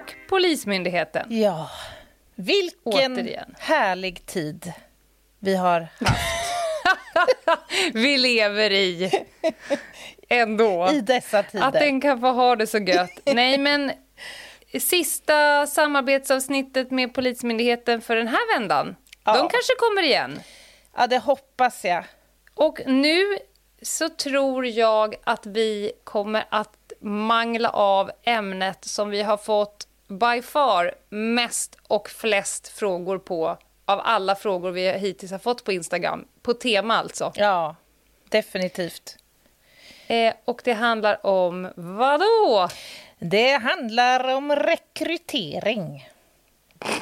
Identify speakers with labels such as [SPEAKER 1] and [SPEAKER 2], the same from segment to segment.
[SPEAKER 1] Och Polismyndigheten.
[SPEAKER 2] Ja, vilken
[SPEAKER 1] Återigen.
[SPEAKER 2] härlig tid vi har haft
[SPEAKER 1] Vi lever i ändå.
[SPEAKER 2] i dessa tider.
[SPEAKER 1] Att den kan få ha det så gött. Nej, men sista samarbetsavsnittet med Polismyndigheten för den här vändan.
[SPEAKER 2] Ja.
[SPEAKER 1] De kanske kommer igen.
[SPEAKER 2] Ja, det hoppas jag.
[SPEAKER 1] Och nu så tror jag att vi kommer att mangla av ämnet som vi har fått by far mest och flest frågor på av alla frågor vi hittills har fått på Instagram. På tema alltså.
[SPEAKER 2] Ja, definitivt.
[SPEAKER 1] Eh, och det handlar om vadå?
[SPEAKER 2] Det handlar om rekrytering.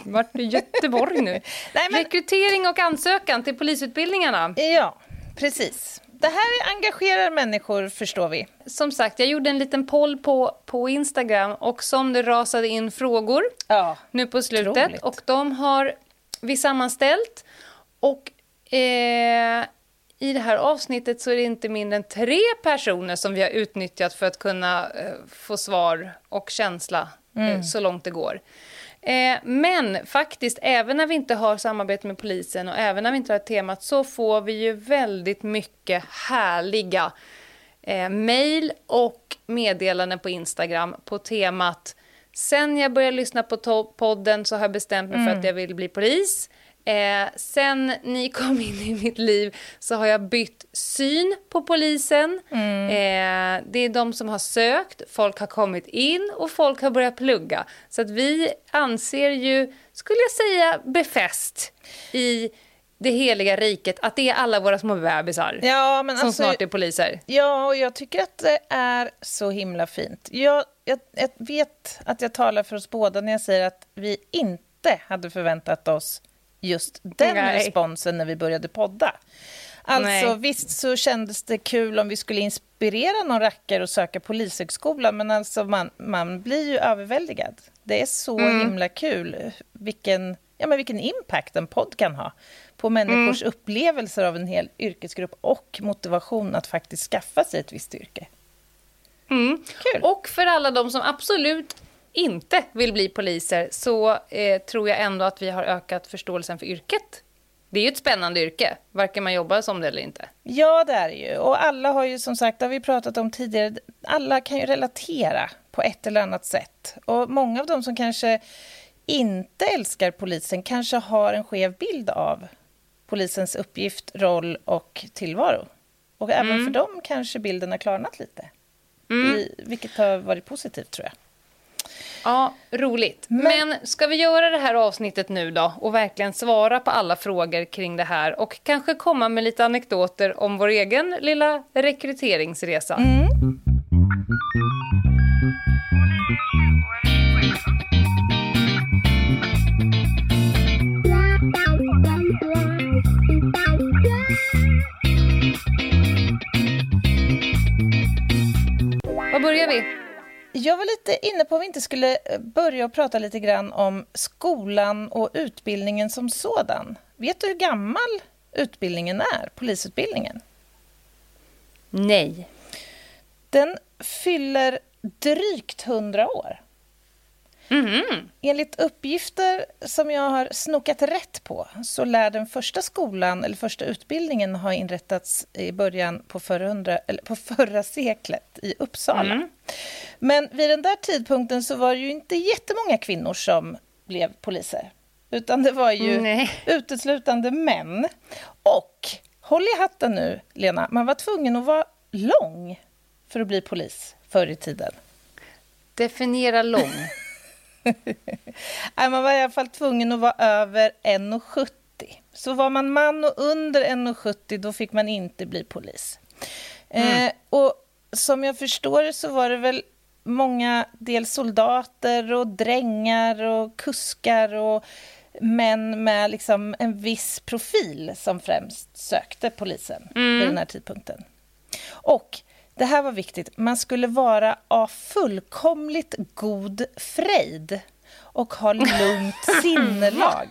[SPEAKER 1] Vart det Göteborg nu?
[SPEAKER 2] Nej, men-
[SPEAKER 1] Rekrytering och ansökan till polisutbildningarna.
[SPEAKER 2] Ja, precis. Det här engagerar människor, förstår vi.
[SPEAKER 1] Som sagt, jag gjorde en liten poll på, på Instagram och som det rasade in frågor
[SPEAKER 2] Ja,
[SPEAKER 1] nu på slutet.
[SPEAKER 2] Otroligt.
[SPEAKER 1] Och de har vi sammanställt. Och eh, i det här avsnittet så är det inte mindre än tre personer som vi har utnyttjat för att kunna eh, få svar och känsla eh, så långt det går. Eh, men faktiskt, även när vi inte har samarbete med polisen och även när vi inte har temat så får vi ju väldigt mycket härliga eh, mejl och meddelanden på Instagram på temat Sen jag började lyssna på podden så har jag bestämt mig för att jag vill bli polis. Eh, sen ni kom in i mitt liv så har jag bytt syn på polisen. Eh, det är de som har sökt, folk har kommit in och folk har börjat plugga. Så att vi anser ju, skulle jag säga, befäst i det heliga riket att det är alla våra små bebisar
[SPEAKER 2] ja men
[SPEAKER 1] som
[SPEAKER 2] alltså...
[SPEAKER 1] snart är poliser.
[SPEAKER 2] Ja, och jag tycker att det är så himla fint. Jag, jag, jag vet att jag talar för oss båda när jag säger att vi inte hade förväntat oss just den
[SPEAKER 1] Nej.
[SPEAKER 2] responsen när vi började podda. Alltså
[SPEAKER 1] Nej.
[SPEAKER 2] visst så kändes det kul om vi skulle inspirera någon rackare att söka polishögskolan men alltså man, man blir ju överväldigad. Det är så himla kul vilken, ja, men vilken impact en podd kan ha på människors upplevelser av en hel yrkesgrupp och motivation att faktiskt skaffa sig ett visst yrke.
[SPEAKER 1] Mm.
[SPEAKER 2] Kul.
[SPEAKER 1] Och för alla de som absolut inte vill bli poliser så eh, tror jag ändå att vi har ökat förståelsen för yrket. Det är ju ett spännande yrke, varken man jobbar som det eller inte.
[SPEAKER 2] Ja, det är det ju. Och alla har ju som sagt, det har vi pratat om tidigare, alla kan ju relatera på ett eller annat sätt. Och många av dem som kanske inte älskar polisen kanske har en skev bild av polisens uppgift, roll och tillvaro. Och även för dem kanske bilden har klarnat lite. I, vilket har varit positivt, tror jag.
[SPEAKER 1] Ja, roligt. Men... ska vi göra det här avsnittet nu då och verkligen svara på alla frågor kring det här och kanske komma med lite anekdoter om vår egen lilla rekryteringsresa? Var börjar vi?
[SPEAKER 2] Jag var lite inne på om vi inte skulle eh, börja och prata lite grann om skolan och utbildningen som sådan. Vet du hur gammal utbildningen är, polisutbildningen?
[SPEAKER 1] Nej.
[SPEAKER 2] Den fyller drygt 100 år. Enligt uppgifter som jag har snokat rätt på så lär den första skolan, eller första utbildningen ha inrättats i början på förra, hundra, på förra seklet i Uppsala. Men vid den där tidpunkten så var det ju inte jättemånga kvinnor som blev poliser. Utan det var ju
[SPEAKER 1] Nej.
[SPEAKER 2] uteslutande män. Och, håll i hatten nu, Lena, man var tvungen att vara lång för att bli polis förr i tiden.
[SPEAKER 1] Definiera lång.
[SPEAKER 2] Nej, man var i alla fall tvungen att vara över 1,70. Så var man man och under 1,70 då fick man inte bli polis. Eh, och som jag förstår det så var det väl många dels soldater och drängar och kuskar och män med liksom en viss profil som främst sökte polisen mm. vid den här tidpunkten. Och det här var viktigt, man skulle vara av fullkomligt god frejd och ha lugnt sinnelag.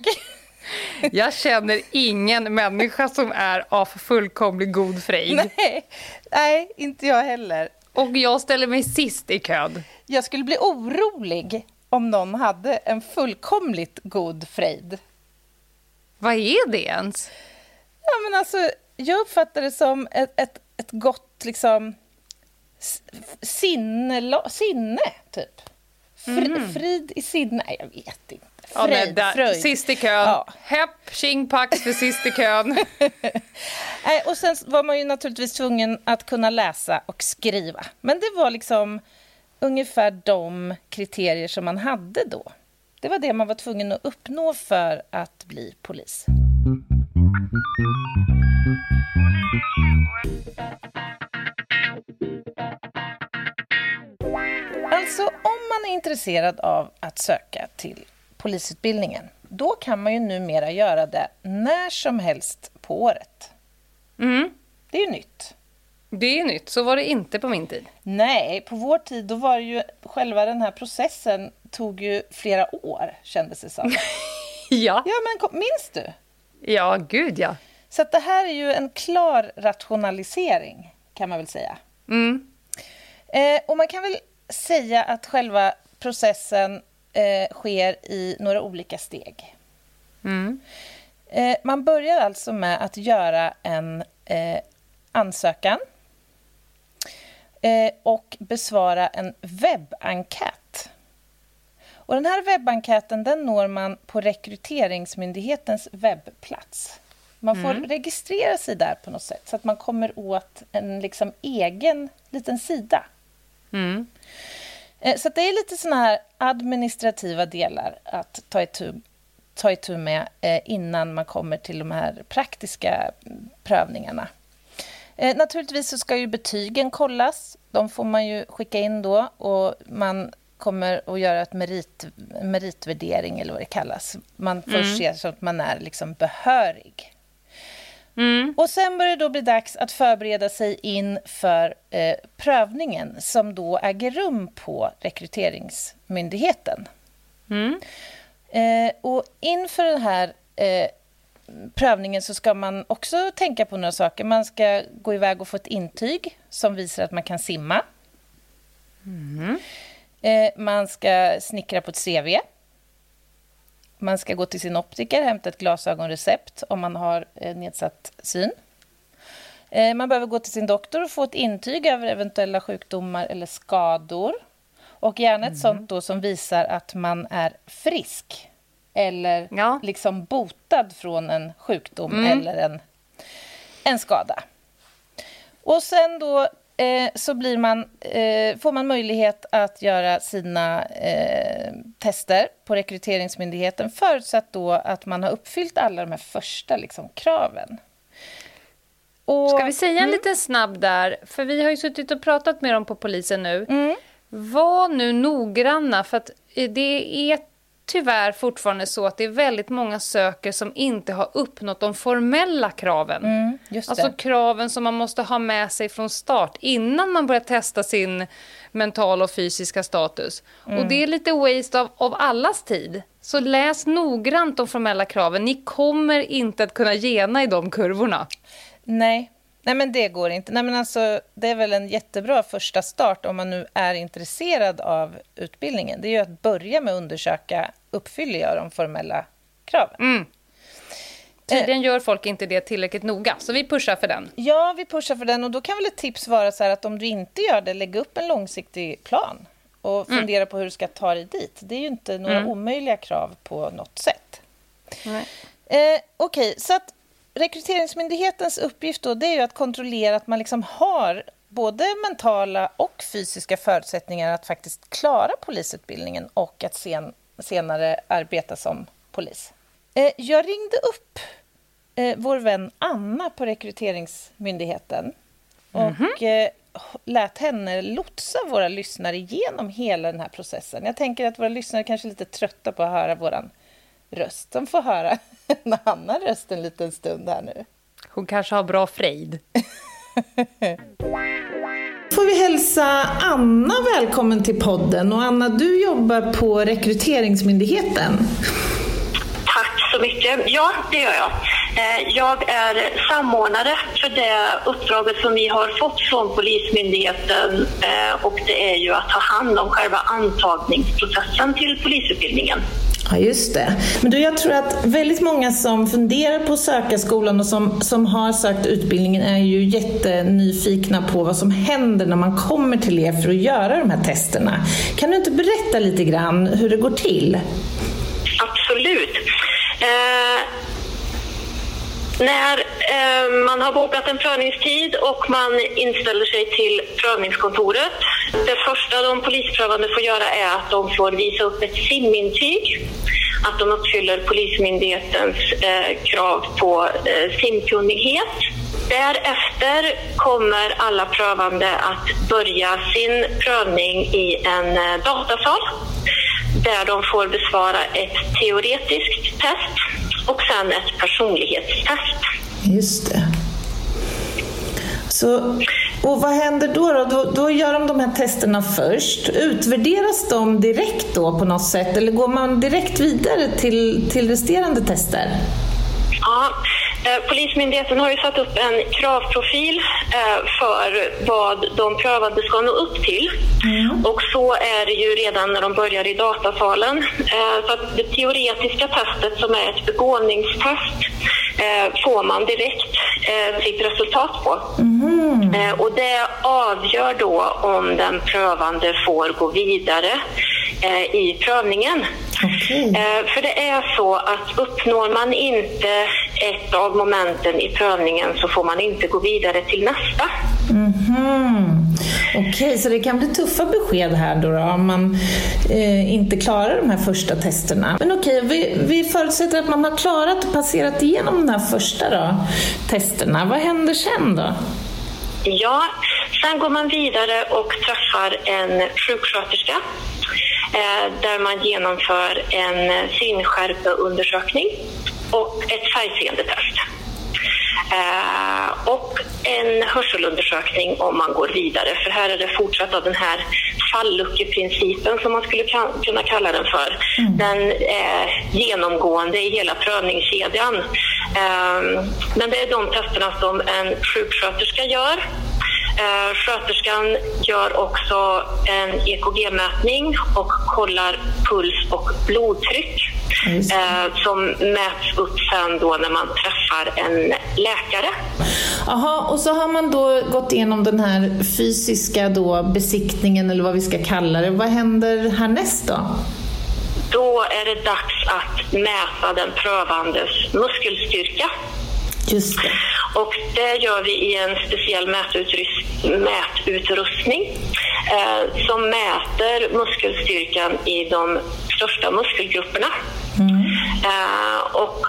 [SPEAKER 1] Jag känner ingen människa som är av fullkomlig god frejd.
[SPEAKER 2] Nej, nej, inte jag heller.
[SPEAKER 1] Och jag ställer mig sist i kön.
[SPEAKER 2] Jag skulle bli orolig om någon hade en fullkomligt god frejd.
[SPEAKER 1] Vad är det ens?
[SPEAKER 2] Ja, men alltså, jag uppfattar det som ett, ett, ett gott liksom, sinne, sinne, typ. Fri, mm. Frid i sinne? Nej, jag vet inte.
[SPEAKER 1] Fröjd, ja, där, Sist i kön. Ja. Hepp, tjing pax för sist i kön.
[SPEAKER 2] Och sen var man ju naturligtvis tvungen att kunna läsa och skriva. Men det var liksom ungefär de kriterier som man hade då. Det var det man var tvungen att uppnå för att bli polis. Alltså, om man är intresserad av att söka till polisutbildningen, då kan man ju numera göra det när som helst på året. Mm. Det är ju nytt.
[SPEAKER 1] Det är nytt, så var det inte på min tid.
[SPEAKER 2] Nej, på vår tid då var det ju själva den här processen tog ju flera år kändes det som.
[SPEAKER 1] ja.
[SPEAKER 2] Ja, men minns du?
[SPEAKER 1] Ja, gud ja.
[SPEAKER 2] Så det här är ju en klar rationalisering kan man väl säga. Mm. Eh, och man kan väl säga att själva processen eh, sker i några olika steg. Mm. Eh, man börjar alltså med att göra en eh, ansökan eh, och besvara en webbenkät. Och den här webbenkäten den når man på Rekryteringsmyndighetens webbplats. Man får mm. registrera sig där på något sätt så att man kommer åt en liksom egen liten sida. Mm. Eh, så det är lite såna här administrativa delar att ta itu, ta itu med eh, innan man kommer till de här praktiska prövningarna. Eh, naturligtvis så ska ju betygen kollas. De får man ju skicka in då och man kommer att göra ett merit, meritvärdering eller vad det kallas. Man får mm. se så att man är liksom behörig. Mm. Och sen börjar det då bli dags att förbereda sig inför eh, prövningen som då äger rum på Rekryteringsmyndigheten. Mm. Eh, och inför den här eh, prövningen så ska man också tänka på några saker. Man ska gå iväg och få ett intyg som visar att man kan simma. Mm. Eh, man ska snickra på ett CV. Man ska gå till sin optiker, hämta ett glasögonrecept om man har eh, nedsatt syn. Eh, man behöver gå till sin doktor och få ett intyg över eventuella sjukdomar eller skador. Och gärna ett mm. sånt då som visar att man är frisk eller ja. liksom botad från en sjukdom mm. eller en, en skada. Och sen då eh, så blir man, eh, får man möjlighet att göra sina eh, tester på Rekryteringsmyndigheten förutsatt då att man har uppfyllt alla de här första liksom, kraven.
[SPEAKER 1] Och, Ska vi säga en mm. liten snabb där? För vi har ju suttit och pratat med dem på polisen nu. Mm. Var nu noggranna, för att det är tyvärr fortfarande så att det är väldigt många söker som inte har uppnått de formella kraven. Mm, alltså kraven som man måste ha med sig från start innan man börjar testa sin mentala och fysiska status. Mm. Och det är lite waste av, av allas tid. Så läs noggrant de formella kraven. Ni kommer inte att kunna gena i de kurvorna.
[SPEAKER 2] Nej, Nej, men det går inte. Nej, men alltså, det är väl en jättebra första start om man nu är intresserad av utbildningen. Det är ju att börja med att undersöka, uppfyller jag de formella kraven? Mm.
[SPEAKER 1] Tydligen gör folk inte det tillräckligt noga, så vi pushar för den.
[SPEAKER 2] Ja, vi pushar för den. Och då kan väl ett tips vara så att om du inte gör det, lägg upp en långsiktig plan och mm. fundera på hur du ska ta dig dit. Det är ju inte några mm. omöjliga krav på något sätt. Eh, Okej, okay, så att Rekryteringsmyndighetens uppgift då, det är att kontrollera att man liksom har både mentala och fysiska förutsättningar att faktiskt klara polisutbildningen och att sen, senare arbeta som polis. Eh, jag ringde upp eh, vår vän Anna på Rekryteringsmyndigheten. Mm -hmm. Och eh, lät henne lotsa våra lyssnare igenom hela den här processen. Jag tänker att våra lyssnare kanske är lite trötta på att höra vår röst. De får höra en annan röst en liten stund här nu.
[SPEAKER 1] Hon kanske har bra frejd.
[SPEAKER 2] får vi hälsa Anna välkommen till podden. Och Anna, du jobbar på Rekryteringsmyndigheten.
[SPEAKER 3] Tack så mycket. Ja, det gör jag. Eh, jag är samordnare för det uppdraget som vi har fått från Polismyndigheten eh, och det är ju att ta hand om själva antagningsprocessen till polisutbildningen.
[SPEAKER 2] Ja, just det. Men du, jag tror att väldigt många som funderar på att söka skolan och som, som har sökt utbildningen är ju jättenyfikna på vad som händer när man kommer till er för att göra de här testerna. Kan du inte berätta lite grann hur det går till?
[SPEAKER 3] Absolut. Eh, när Eh, man har bokat en prövningstid och man inställer sig till prövningskontoret. Det första de polisprövande får göra är att de får visa upp ett simintyg. Att de uppfyller Polismyndighetens eh, krav på eh, simkunnighet. Därefter kommer alla prövande att börja sin prövning i en eh, datasal där de får besvara ett teoretiskt test och sen ett personlighetstest.
[SPEAKER 2] Just det. Så, och vad händer då, då? då? Då gör de de här testerna först. Utvärderas de direkt då på något sätt eller går man direkt vidare till, till resterande tester?
[SPEAKER 3] Ja, Polismyndigheten har ju satt upp en kravprofil eh, för vad de prövade ska nå upp till. Mm. Och så är det ju redan när de börjar i datasalen. Eh, så att det teoretiska testet som är ett begåvningstest får man direkt sitt resultat på. Mm. Och det avgör då om den prövande får gå vidare i prövningen. Okay. För det är så att uppnår man inte ett av momenten i prövningen så får man inte gå vidare till nästa.
[SPEAKER 2] Mm -hmm. Okej, okay, så det kan bli tuffa besked här då, då om man eh, inte klarar de här första testerna. Men okej, okay, vi, vi förutsätter att man har klarat och passerat igenom de här första då, testerna. Vad händer sen då?
[SPEAKER 3] Ja, sen går man vidare och träffar en sjuksköterska eh, där man genomför en synskärpeundersökning och ett färgseendetest. Eh, och en hörselundersökning om man går vidare, för här är det fortsatt av den här falluckeprincipen som man skulle kunna kalla den för. Mm. Den är genomgående i hela prövningskedjan. Eh, men det är de testerna som en sjuksköterska gör Eh, sköterskan gör också en EKG-mätning och kollar puls och blodtryck eh, som mäts upp sen då när man träffar en läkare.
[SPEAKER 2] Jaha, och så har man då gått igenom den här fysiska då besiktningen eller vad vi ska kalla det. Vad händer härnäst då?
[SPEAKER 3] Då är det dags att mäta den prövandes muskelstyrka.
[SPEAKER 2] Just det.
[SPEAKER 3] Och det gör vi i en speciell mätutrustning eh, som mäter muskelstyrkan i de största muskelgrupperna. Mm. Eh, och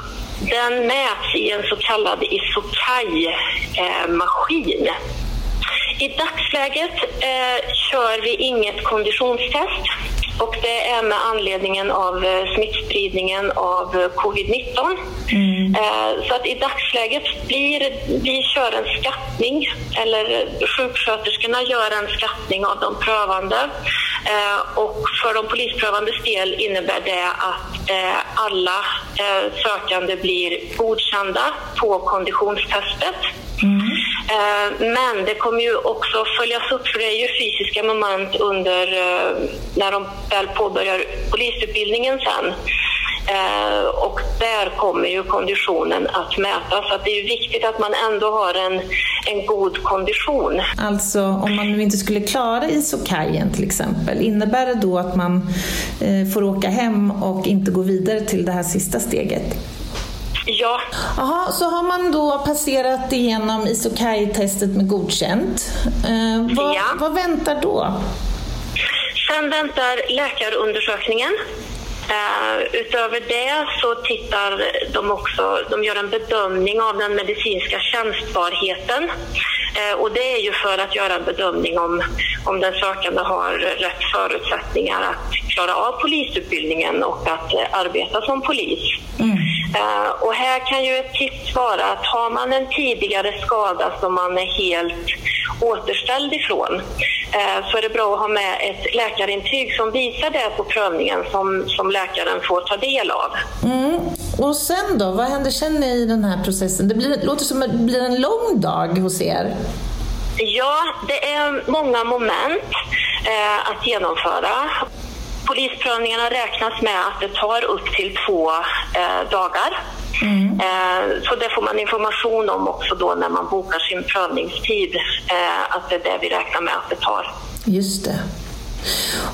[SPEAKER 3] den mäts i en så kallad Isokai-maskin. I dagsläget eh, kör vi inget konditionstest och det är med anledningen av eh, smittspridningen av eh, covid-19. Mm. Eh, så att i dagsläget blir vi kör en skattning, eller sjuksköterskorna gör en skattning av de prövande. Och för de polisprövandes del innebär det att alla sökande blir godkända på konditionstestet. Mm. Men det kommer ju också följas upp, för det är ju fysiska moment under eh, när de väl påbörjar polisutbildningen sen. Eh, och där kommer ju konditionen att mätas. Så att det är viktigt att man ändå har en, en god kondition.
[SPEAKER 2] Alltså om man nu inte skulle klara isokajen till exempel, innebär det då att man får åka hem och inte gå vidare till det här sista steget?
[SPEAKER 3] Ja.
[SPEAKER 2] Jaha, så har man då passerat igenom isokaj-testet med godkänt. Eh, vad, ja. vad väntar då?
[SPEAKER 3] Sen väntar läkarundersökningen. Uh, utöver det så tittar de också, de gör en bedömning av den medicinska tjänstbarheten Eh, och det är ju för att göra en bedömning om, om den sökande har rätt förutsättningar att klara av polisutbildningen och att eh, arbeta som polis. Mm. Uh, och här kan ju ett tips vara att har man en tidigare skada som man är helt återställd ifrån uh, så är det bra att ha med ett läkarintyg som visar det på prövningen som, som läkaren får ta del av.
[SPEAKER 2] Mm. Och sen då, vad händer sen i den här processen? Det, blir, det låter som att det blir en lång dag hos er.
[SPEAKER 3] Ja, det är många moment eh, att genomföra. Polisprövningarna räknas med att det tar upp till två eh, dagar. Mm. Eh, så det får man information om också då när man bokar sin prövningstid, eh, att det är det vi räknar med att det tar.
[SPEAKER 2] Just det.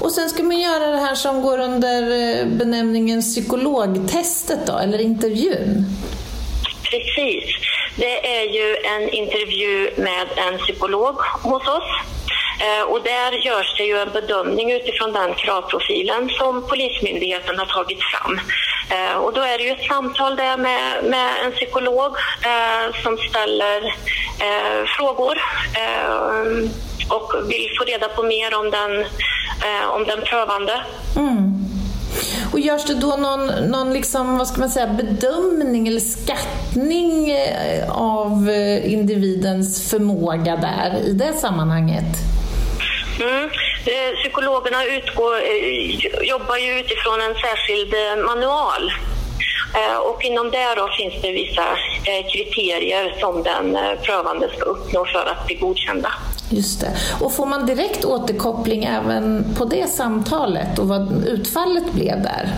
[SPEAKER 2] Och sen ska man göra det här som går under eh, benämningen psykologtestet då, eller intervjun?
[SPEAKER 3] Precis. Det är ju en intervju med en psykolog hos oss eh, och där görs det ju en bedömning utifrån den kravprofilen som Polismyndigheten har tagit fram. Eh, och då är det ju ett samtal där med, med en psykolog eh, som ställer eh, frågor och vill få reda på mer om den, om den prövande. Mm.
[SPEAKER 2] Och görs det då någon, någon liksom, vad ska man säga, bedömning eller skattning eh, av eh, individens förmåga där i det sammanhanget?
[SPEAKER 3] Mm. Eh, psykologerna utgår, jobbar ju utifrån en särskild manual. Och inom det då finns det vissa kriterier som den prövande ska uppnå för att bli godkända.
[SPEAKER 2] Just det. Och får man direkt återkoppling även på det samtalet och vad utfallet blev där?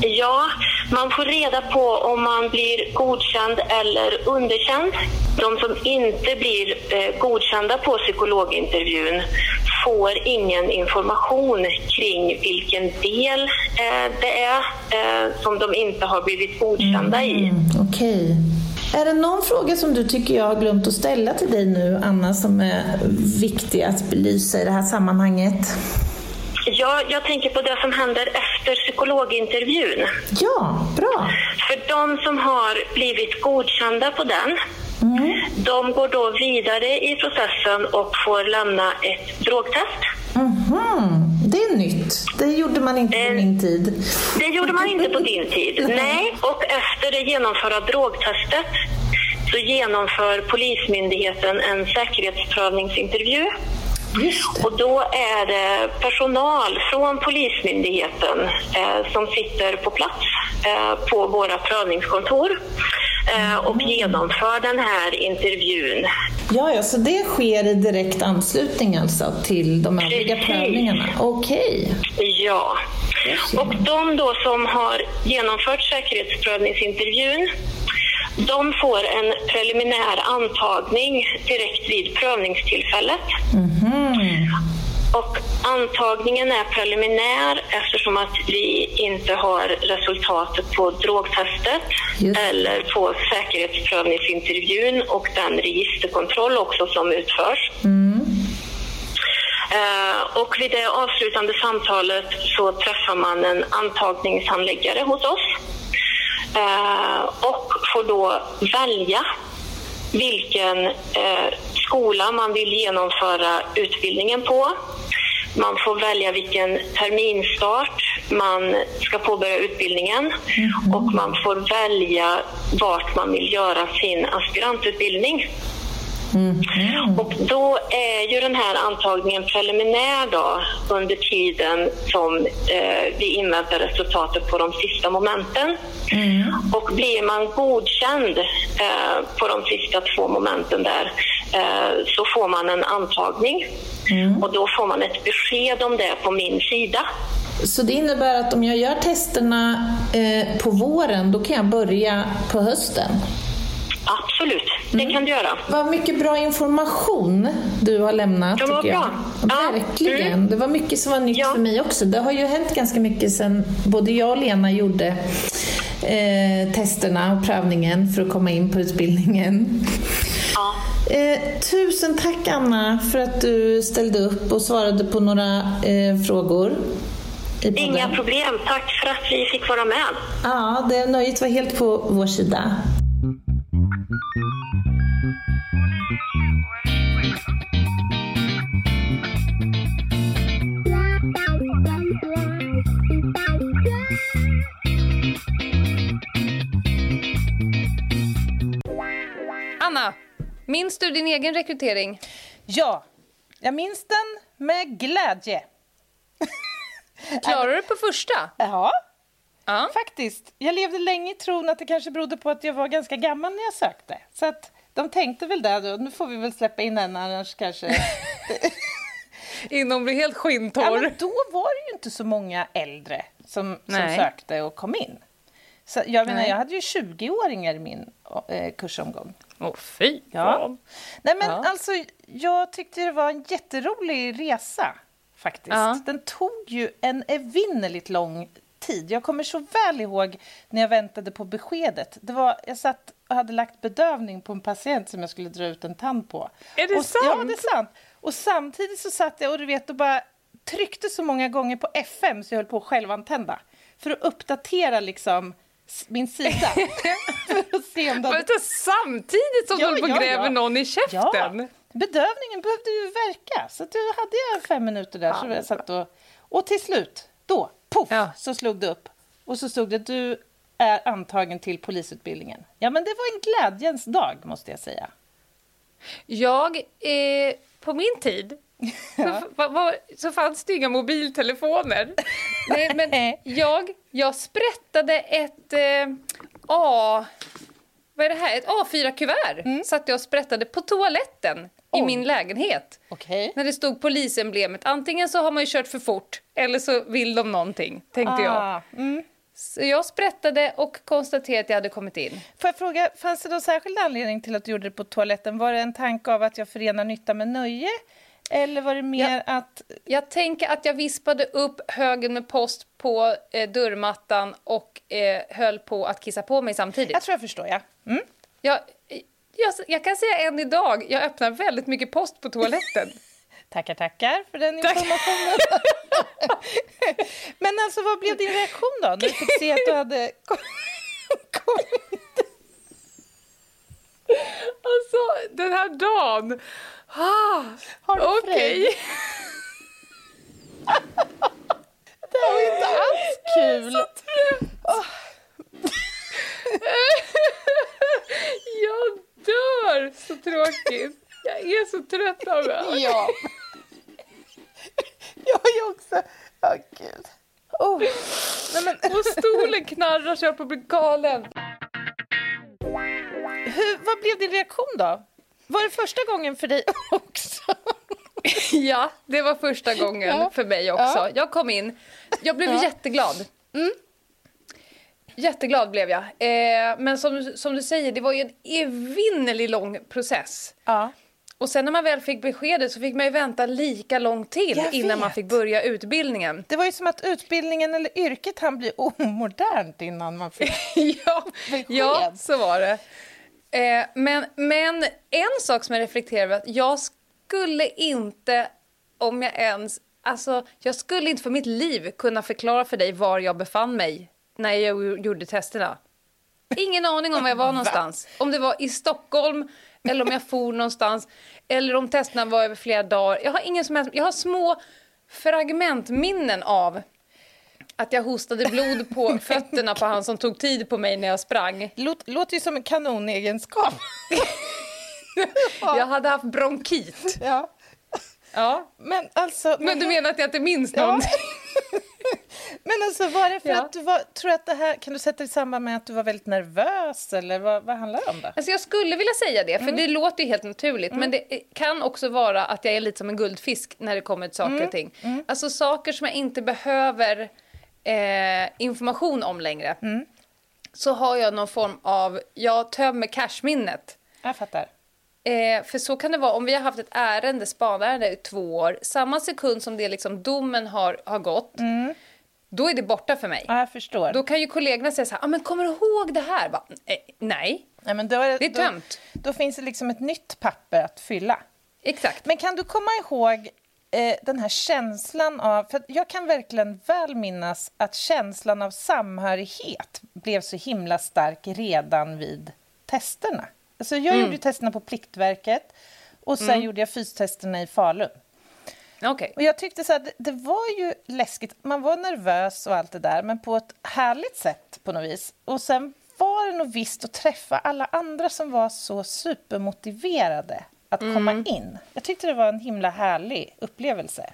[SPEAKER 3] Ja, man får reda på om man blir godkänd eller underkänd. De som inte blir eh, godkända på psykologintervjun får ingen information kring vilken del eh, det är eh, som de inte har blivit godkända mm, i.
[SPEAKER 2] Okej. Okay. Är det någon fråga som du tycker jag har glömt att ställa till dig nu, Anna, som är viktig att belysa i det här sammanhanget?
[SPEAKER 3] Ja, jag tänker på det som händer efter psykologintervjun.
[SPEAKER 2] Ja, bra.
[SPEAKER 3] För de som har blivit godkända på den, mm. de går då vidare i processen och får lämna ett drogtest.
[SPEAKER 2] Mm. Det är nytt. Det gjorde man inte på min tid.
[SPEAKER 3] Det gjorde man inte på din tid. Nej, och efter det genomförda drogtestet så genomför Polismyndigheten en säkerhetsprövningsintervju och då är det personal från Polismyndigheten eh, som sitter på plats eh, på våra prövningskontor eh, och mm. genomför den här intervjun.
[SPEAKER 2] Ja, ja, så det sker i direkt anslutning alltså till de övriga Precis. prövningarna? Okej.
[SPEAKER 3] Okay. Ja. Och de då som har genomfört säkerhetsprövningsintervjun de får en preliminär antagning direkt vid prövningstillfället. Mm. Och antagningen är preliminär eftersom att vi inte har resultatet på drogtestet Just. eller på säkerhetsprövningsintervjun och den registerkontroll också som utförs. Mm. Uh, och vid det avslutande samtalet så träffar man en antagningshandläggare hos oss Eh, och får då välja vilken eh, skola man vill genomföra utbildningen på. Man får välja vilken terminstart man ska påbörja utbildningen mm. och man får välja vart man vill göra sin aspirantutbildning. Mm. Och då är ju den här antagningen preliminär då, under tiden som eh, vi inväntar resultatet på de sista momenten. Mm. Och blir man godkänd eh, på de sista två momenten där eh, så får man en antagning. Mm. Och då får man ett besked om det på min sida.
[SPEAKER 2] Så det innebär att om jag gör testerna eh, på våren, då kan jag börja på hösten?
[SPEAKER 3] Absolut, det mm. kan du göra.
[SPEAKER 2] Vad mycket bra information du har lämnat. Det var bra. Jag. Verkligen. Mm. Det var mycket som var nytt ja. för mig också. Det har ju hänt ganska mycket sedan både jag och Lena gjorde eh, testerna och prövningen för att komma in på utbildningen. Ja. Eh, tusen tack Anna för att du ställde upp och svarade på några eh, frågor.
[SPEAKER 3] Inga problem. Tack för att vi fick vara med.
[SPEAKER 2] Ja, det nöjet var helt på vår sida.
[SPEAKER 1] Hanna, minns du din egen rekrytering?
[SPEAKER 2] Ja, jag minns den med glädje.
[SPEAKER 1] Klarade du på första?
[SPEAKER 2] Ja,
[SPEAKER 1] Ja.
[SPEAKER 2] faktiskt. Jag levde länge i tron att det kanske berodde på att jag var ganska gammal när jag sökte. Så att de tänkte väl då, nu får vi väl släppa in en annars kanske...
[SPEAKER 1] Innan blir helt
[SPEAKER 2] Ja,
[SPEAKER 1] skinntorr.
[SPEAKER 2] men då var det ju inte så många äldre som, som sökte och kom in. Så jag menar,
[SPEAKER 1] Nej.
[SPEAKER 2] jag hade ju 20-åringar i min eh, kursomgång.
[SPEAKER 1] Åh, fy
[SPEAKER 2] Ja.
[SPEAKER 1] fan.
[SPEAKER 2] Nej men
[SPEAKER 1] Ja.
[SPEAKER 2] alltså, jag tyckte det var en jätterolig resa faktiskt.
[SPEAKER 1] Ja.
[SPEAKER 2] Den tog ju en evinnerligt lång tid. Jag kommer så väl ihåg när jag väntade på beskedet. Det var, jag satt och hade lagt bedövning på en patient som jag skulle dra ut en tand på.
[SPEAKER 1] Är det
[SPEAKER 2] och,
[SPEAKER 1] sant?
[SPEAKER 2] Ja, det är sant. Och samtidigt så satt jag och du vet och bara tryckte så många gånger på FM så jag höll på att självantända. För att uppdatera liksom min sida. för att se om det hade
[SPEAKER 1] Vänta, samtidigt som
[SPEAKER 2] Ja,
[SPEAKER 1] du håller på
[SPEAKER 2] ja,
[SPEAKER 1] gräver
[SPEAKER 2] ja.
[SPEAKER 1] någon i käften?
[SPEAKER 2] Ja, bedövningen behövde ju verka. Så då hade jag fem minuter där. Så jag satt och, och till slut, då, poff, så slog det upp. Och så stod det, du är antagen till polisutbildningen. Ja, men det var en glädjens dag, måste jag säga.
[SPEAKER 1] Jag, eh, på min tid, så, va, va, så fanns det inga mobiltelefoner. Nej, men jag, jag sprättade ett eh, A... Vad är det här? Ett A4-kuvert satt jag och sprättade på toaletten i min lägenhet.
[SPEAKER 2] Okej.
[SPEAKER 1] När det stod polisemblemet. Antingen så har man ju kört för fort eller så vill de någonting, tänkte jag.
[SPEAKER 2] Ah, mm.
[SPEAKER 1] Så jag sprättade och konstaterade att jag hade kommit in.
[SPEAKER 2] Får jag fråga, fanns det någon särskild anledning till att du gjorde det på toaletten? Var det en tanke av att jag förenar nytta med nöje? Eller var det mer att...
[SPEAKER 1] Jag tänker att jag vispade upp högen med post på eh, dörrmattan och eh, höll på att kissa på mig samtidigt.
[SPEAKER 2] Jag tror jag förstår, ja. Mm.
[SPEAKER 1] Jag, jag, jag kan säga än idag, jag öppnar väldigt mycket post på toaletten.
[SPEAKER 2] Tackar, tackar för den informationen. Men alltså, vad blev din reaktion då, när du fick se att du hade kommit?
[SPEAKER 1] alltså, den här dagen. Ah,
[SPEAKER 2] Har du
[SPEAKER 1] Okej.
[SPEAKER 2] fred? Det här var inte alls kul.
[SPEAKER 1] jag dör! Så tråkigt. Jag är så trött av det.
[SPEAKER 2] Ja. Jag är också... Ja, gud. Oh. Nej, men,
[SPEAKER 1] Och stolen knarrar så jag på bli galen.
[SPEAKER 2] hur, vad blev din reaktion då? Var det första gången för dig också?
[SPEAKER 1] Ja, det var första gången
[SPEAKER 2] Ja.
[SPEAKER 1] för mig också.
[SPEAKER 2] Ja.
[SPEAKER 1] Jag kom in, jag blev
[SPEAKER 2] Ja.
[SPEAKER 1] jätteglad. Jätteglad blev jag. Eh, men som, som du säger, det var ju en evinnerlig lång process.
[SPEAKER 2] Ja.
[SPEAKER 1] Och sen när man väl fick beskedet så fick man ju vänta lika lång till innan man fick börja utbildningen.
[SPEAKER 2] Det var ju som att utbildningen eller yrket han bli omodernt innan man fick...
[SPEAKER 1] ja,
[SPEAKER 2] Besked.
[SPEAKER 1] ja, så var det. Eh, men, men en sak som jag reflekterar över att jag skulle inte, om jag ens, alltså jag skulle inte för mitt liv kunna förklara för dig var jag befann mig när jag gjorde testerna. Ingen aning om var jag var någonstans. Om det var i Stockholm eller om jag for någonstans eller om testerna var över flera dagar. Jag har ingen som helst, jag har små fragmentminnen av att jag hostade blod på fötterna på han som tog tid på mig när jag sprang.
[SPEAKER 2] Låt, låter ju som en kanonegenskap.
[SPEAKER 1] Jag hade haft bronkit.
[SPEAKER 2] Ja.
[SPEAKER 1] Ja.
[SPEAKER 2] Men alltså...
[SPEAKER 1] Men du menar att jag inte minns
[SPEAKER 2] Ja.
[SPEAKER 1] någonting?
[SPEAKER 2] Men alltså var det för
[SPEAKER 1] Ja.
[SPEAKER 2] att du var... Tror att det här... Kan du sätta det i samband med att du var väldigt nervös eller vad, vad handlar det om då?
[SPEAKER 1] Alltså jag skulle vilja säga det, för
[SPEAKER 2] Mm.
[SPEAKER 1] det låter ju helt naturligt. Men det kan också vara att jag är lite som en guldfisk när det kommer till
[SPEAKER 2] Mm.
[SPEAKER 1] saker och ting. Alltså saker som jag inte behöver eh, information om längre.
[SPEAKER 2] Mm.
[SPEAKER 1] Så har jag någon form av, jag tömmer cashminnet.
[SPEAKER 2] Jag fattar.
[SPEAKER 1] Eh, för så kan det vara om vi har haft ett ärende, spanärende i två år. Samma sekund som det liksom domen har, har gått, då är det borta för mig.
[SPEAKER 2] Ja, jag förstår.
[SPEAKER 1] Då kan ju kollegorna säga så här, ah, men kommer du ihåg det här? Bara, eh, nej,
[SPEAKER 2] Nej, men då är,
[SPEAKER 1] det är
[SPEAKER 2] då,
[SPEAKER 1] tömt.
[SPEAKER 2] då finns det liksom ett nytt papper att fylla.
[SPEAKER 1] Exakt.
[SPEAKER 2] Men kan du komma ihåg eh, den här känslan av... För jag kan verkligen väl minnas att känslan av samhörighet blev så himla stark redan vid testerna. Alltså jag gjorde ju testerna på Pliktverket och sen gjorde jag fystesterna i Falun.
[SPEAKER 1] Okej.
[SPEAKER 2] Och jag tyckte så här, det, det var ju läskigt. Man var nervös och allt det där, men på ett härligt sätt på något vis. Och sen var det nog visst att träffa alla andra som var så supermotiverade att komma
[SPEAKER 1] Mm.
[SPEAKER 2] in. Jag tyckte det var en himla härlig upplevelse.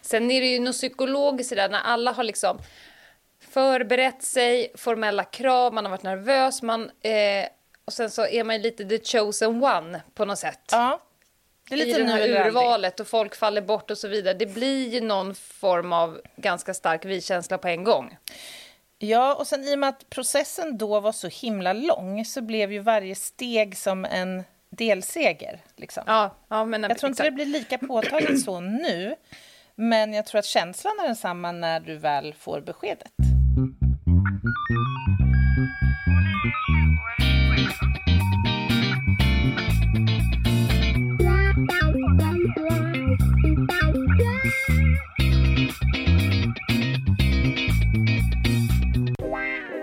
[SPEAKER 1] Sen är det ju något psykologiskt i det när alla har liksom förberett sig, formella krav, man har varit nervös, man, eh, och sen så är man lite the chosen one på något sätt.
[SPEAKER 2] Ja, det är
[SPEAKER 1] I
[SPEAKER 2] lite
[SPEAKER 1] det
[SPEAKER 2] nu
[SPEAKER 1] här urvalet och folk faller bort och så vidare. Det blir ju någon form av ganska stark vi-känsla på en gång.
[SPEAKER 2] Ja, och sen i och med att processen då var så himla lång så blev ju varje steg som en delseger. Liksom.
[SPEAKER 1] Ja, ja men
[SPEAKER 2] Jag tror inte det blir lika påtagligt så nu, men jag tror att känslan är densamma när du väl får beskedet.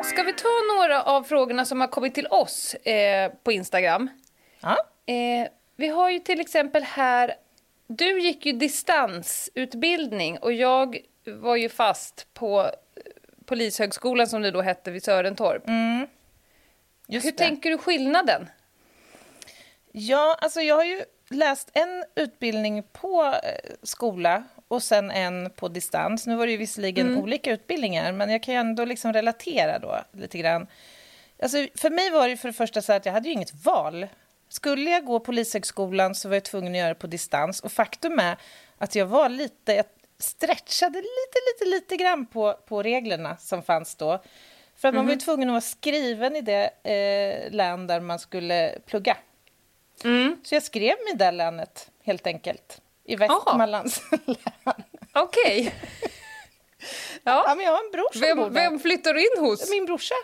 [SPEAKER 1] Ska vi ta några av frågorna som har kommit till oss eh, på Instagram?
[SPEAKER 2] Ja,
[SPEAKER 1] Eh, vi har ju till exempel här... Du gick ju distansutbildning och jag var ju fast på eh, Polishögskolan som det då hette vid Sörentorp.
[SPEAKER 2] just
[SPEAKER 1] Hur
[SPEAKER 2] det.
[SPEAKER 1] tänker du skillnaden?
[SPEAKER 2] Ja, alltså jag har ju läst en utbildning på eh, skola och sen en på distans. Nu var det ju visserligen olika utbildningar, men jag kan ju ändå liksom relatera då lite grann. Alltså, för mig var det för det första så att jag hade ju inget val. Skulle jag gå Polishögskolan så var jag tvungen att göra det på distans. Och faktum är att jag var lite, jag stretchade lite, lite, lite grann på, på reglerna som fanns då. För att man var ju tvungen att vara skriven i det eh, län där man skulle plugga. Så jag skrev mig i det länet, helt enkelt. I Västmanlands län.
[SPEAKER 1] Okej.
[SPEAKER 2] Ja,
[SPEAKER 1] ja.
[SPEAKER 2] men jag har en bror som bor
[SPEAKER 1] Vem,
[SPEAKER 2] där.
[SPEAKER 1] vem flyttar du in hos?
[SPEAKER 2] Min brorsa.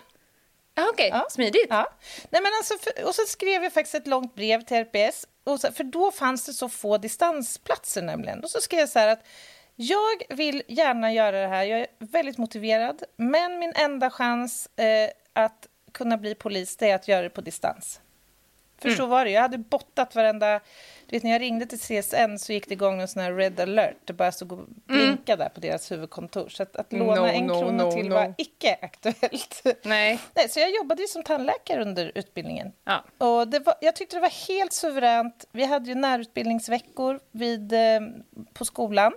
[SPEAKER 1] Okej,
[SPEAKER 2] Ja.
[SPEAKER 1] smidigt.
[SPEAKER 2] Ja. Nej, men alltså, för, och så skrev jag faktiskt ett långt brev till RPS. Och så, för då fanns det så få distansplatser nämligen. Och så skrev jag så här att jag vill gärna göra det här. Jag är väldigt motiverad. Men min enda chans eh, att kunna bli polis det är att göra det på distans. För så var det. Jag hade bottat varenda... Vet, när jag ringde till CSN så gick det igång en sån här red alert. Det bara stod och blinkade där på deras huvudkontor. Så att, att låna
[SPEAKER 1] No,
[SPEAKER 2] en
[SPEAKER 1] no,
[SPEAKER 2] krona
[SPEAKER 1] no,
[SPEAKER 2] till var icke aktuellt.
[SPEAKER 1] Nej.
[SPEAKER 2] Nej, så jag jobbade ju som tandläkare under utbildningen.
[SPEAKER 1] Ja.
[SPEAKER 2] Och det var, jag tyckte det var helt suveränt. Vi hade ju närutbildningsveckor vid, eh, på skolan.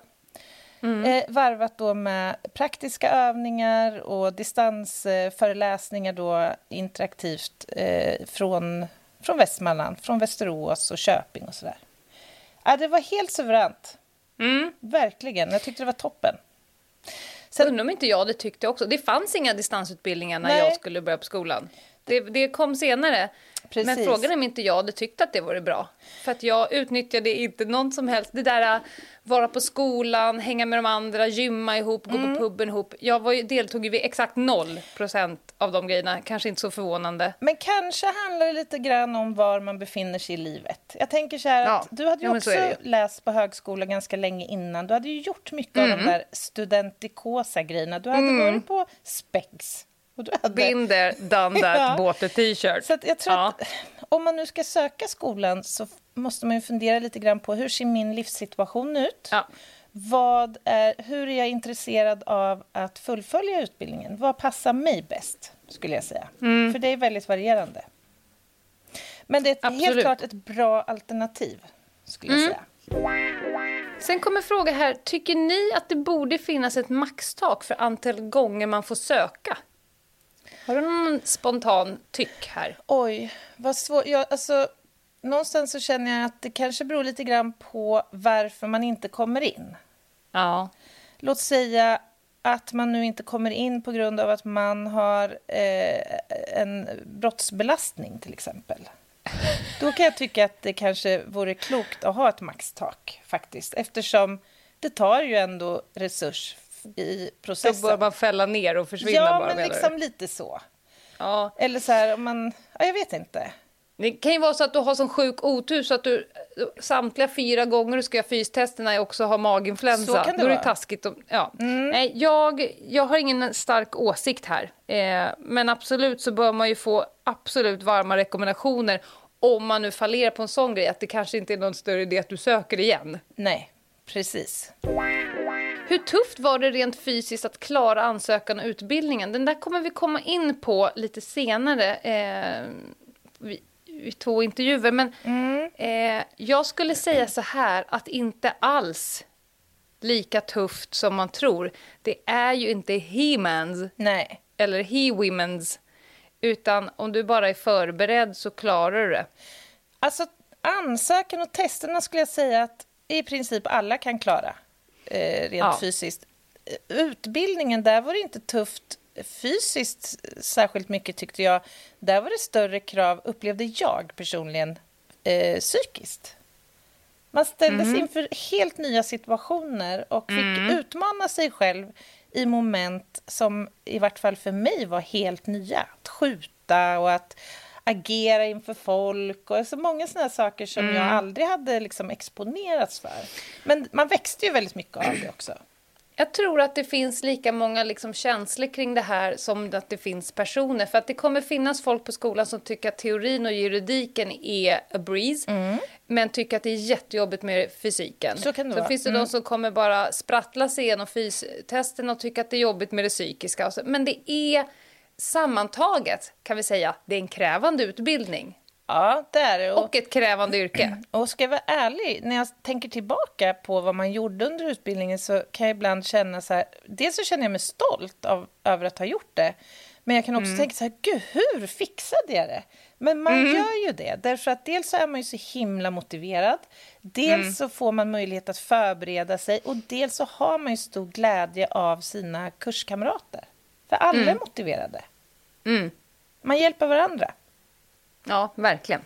[SPEAKER 2] Eh, varvat då med praktiska övningar och distansföreläsningar då interaktivt eh, från, från Västmanland, från Västerås och Köping och sådär. Ja, det var helt suveränt.
[SPEAKER 1] Mm.
[SPEAKER 2] Verkligen. Jag tyckte det var toppen. Sen-
[SPEAKER 1] Undrar om inte jag det tyckte också. Det fanns inga distansutbildningar när
[SPEAKER 2] Nej.
[SPEAKER 1] jag skulle börja på skolan. Det, det kom senare. Men
[SPEAKER 2] Precis.
[SPEAKER 1] frågan är om inte jag hade tyckt att det vore bra. För att jag utnyttjade inte någon som helst, det där att vara på skolan, hänga med de andra, gymma ihop, gå
[SPEAKER 2] Mm.
[SPEAKER 1] på puben ihop. Jag var, ju- deltog ju vid exakt noll procent av de grejerna, kanske inte så förvånande.
[SPEAKER 2] Men kanske handlar det lite grann om var man befinner sig i livet. Jag tänker så här
[SPEAKER 1] Ja.
[SPEAKER 2] att du hade ju
[SPEAKER 1] Ja, men så
[SPEAKER 2] också
[SPEAKER 1] det
[SPEAKER 2] läst på högskolan ganska länge innan. Du hade ju gjort mycket
[SPEAKER 1] Mm.
[SPEAKER 2] av de där studentikosa grejerna. Du hade varit på Spex. Hade...
[SPEAKER 1] There, done that,
[SPEAKER 2] Ja.
[SPEAKER 1] bought a t-shirt.
[SPEAKER 2] Så jag tror
[SPEAKER 1] Ja.
[SPEAKER 2] att om man nu ska söka skolan så måste man ju fundera lite grann på hur ser min livssituation ut?
[SPEAKER 1] Ja.
[SPEAKER 2] Vad är, hur är jag intresserad av att fullfölja utbildningen? Vad passar mig bäst, skulle jag säga.
[SPEAKER 1] Mm.
[SPEAKER 2] För det är väldigt varierande. Men det är ett, helt klart ett bra alternativ, skulle
[SPEAKER 1] Mm.
[SPEAKER 2] jag säga.
[SPEAKER 1] Sen kommer fråga här. Tycker ni att det borde finnas ett maxtak för antal gånger man får söka? Har du någon spontan tyck här?
[SPEAKER 2] Oj, vad svårt. Jag, alltså, någonstans så känner jag att det kanske beror lite grann på varför man inte kommer in.
[SPEAKER 1] Ja.
[SPEAKER 2] Låt säga att man nu inte kommer in på grund av att man har eh, en brottsbelastning till exempel. Då kan jag tycka att det kanske vore klokt att ha ett maxtak faktiskt eftersom det tar ju ändå resurs i
[SPEAKER 1] Då
[SPEAKER 2] processen.
[SPEAKER 1] bör man fälla ner och försvinna
[SPEAKER 2] ja,
[SPEAKER 1] bara
[SPEAKER 2] men
[SPEAKER 1] menar du?
[SPEAKER 2] liksom lite så.
[SPEAKER 1] Ja.
[SPEAKER 2] Eller så här om man... Ja, jag vet inte.
[SPEAKER 1] Det kan ju vara så att du har sån sjuk otur så att du samtliga fyra gånger du ska göra fystesterna också har maginfluensa.
[SPEAKER 2] Så kan det
[SPEAKER 1] Då är det taskigt. Om, ja. Nej, jag, jag har ingen stark åsikt här. Eh, men absolut så bör man ju få absolut varma rekommendationer om man nu fallerar på en sån grej att det kanske inte är någon större idé att du söker igen.
[SPEAKER 2] Nej, precis.
[SPEAKER 1] Hur tufft var det rent fysiskt att klara ansökan och utbildningen? Den där kommer vi komma in på lite senare eh, i, i två intervjuer. Men mm. eh, jag skulle säga så här att inte alls lika tufft som man tror. Det är ju inte he-mans eller he-womens utan om du bara är förberedd så klarar du det.
[SPEAKER 2] Alltså ansökan och testerna skulle jag säga att i princip alla kan klara eh, rent ja. fysiskt. Utbildningen, där var det inte tufft fysiskt särskilt mycket tyckte jag. Där var det större krav, upplevde jag personligen, eh, psykiskt. Man ställdes mm. inför helt nya situationer och fick mm. utmana sig själv i moment som i vart fall för mig var helt nya. Att skjuta och att agera inför folk och så många sådana saker som mm. jag aldrig hade liksom exponerats för. Men man växte ju väldigt mycket av det också.
[SPEAKER 1] Jag tror att det finns lika många liksom känslor kring det här som att det finns personer. För att det kommer finnas folk på skolan som tycker att teorin och juridiken är a breeze. Mm. Men tycker att det är jättejobbigt med fysiken.
[SPEAKER 2] Så, kan det
[SPEAKER 1] så
[SPEAKER 2] vara.
[SPEAKER 1] finns det
[SPEAKER 2] mm.
[SPEAKER 1] de som kommer bara sprattla sig igenom fystesten och tycker att det är jobbigt med det psykiska. Men det är sammantaget kan vi säga, det är en krävande utbildning.
[SPEAKER 2] Ja, det är det.
[SPEAKER 1] Och, och ett krävande yrke.
[SPEAKER 2] Och ska jag vara ärlig, när jag tänker tillbaka på vad man gjorde under utbildningen så kan jag ibland känna så här, dels så känner jag mig stolt av, över att ha gjort det, men jag kan också mm. tänka så här, gud, hur fixade jag det? Men man mm. gör ju det, därför att dels så är man ju så himla motiverad, dels mm. så får man möjlighet att förbereda sig och dels så har man ju stor glädje av sina kurskamrater. För alla mm. är motiverade.
[SPEAKER 1] Mm.
[SPEAKER 2] Man hjälper varandra.
[SPEAKER 1] Ja, verkligen.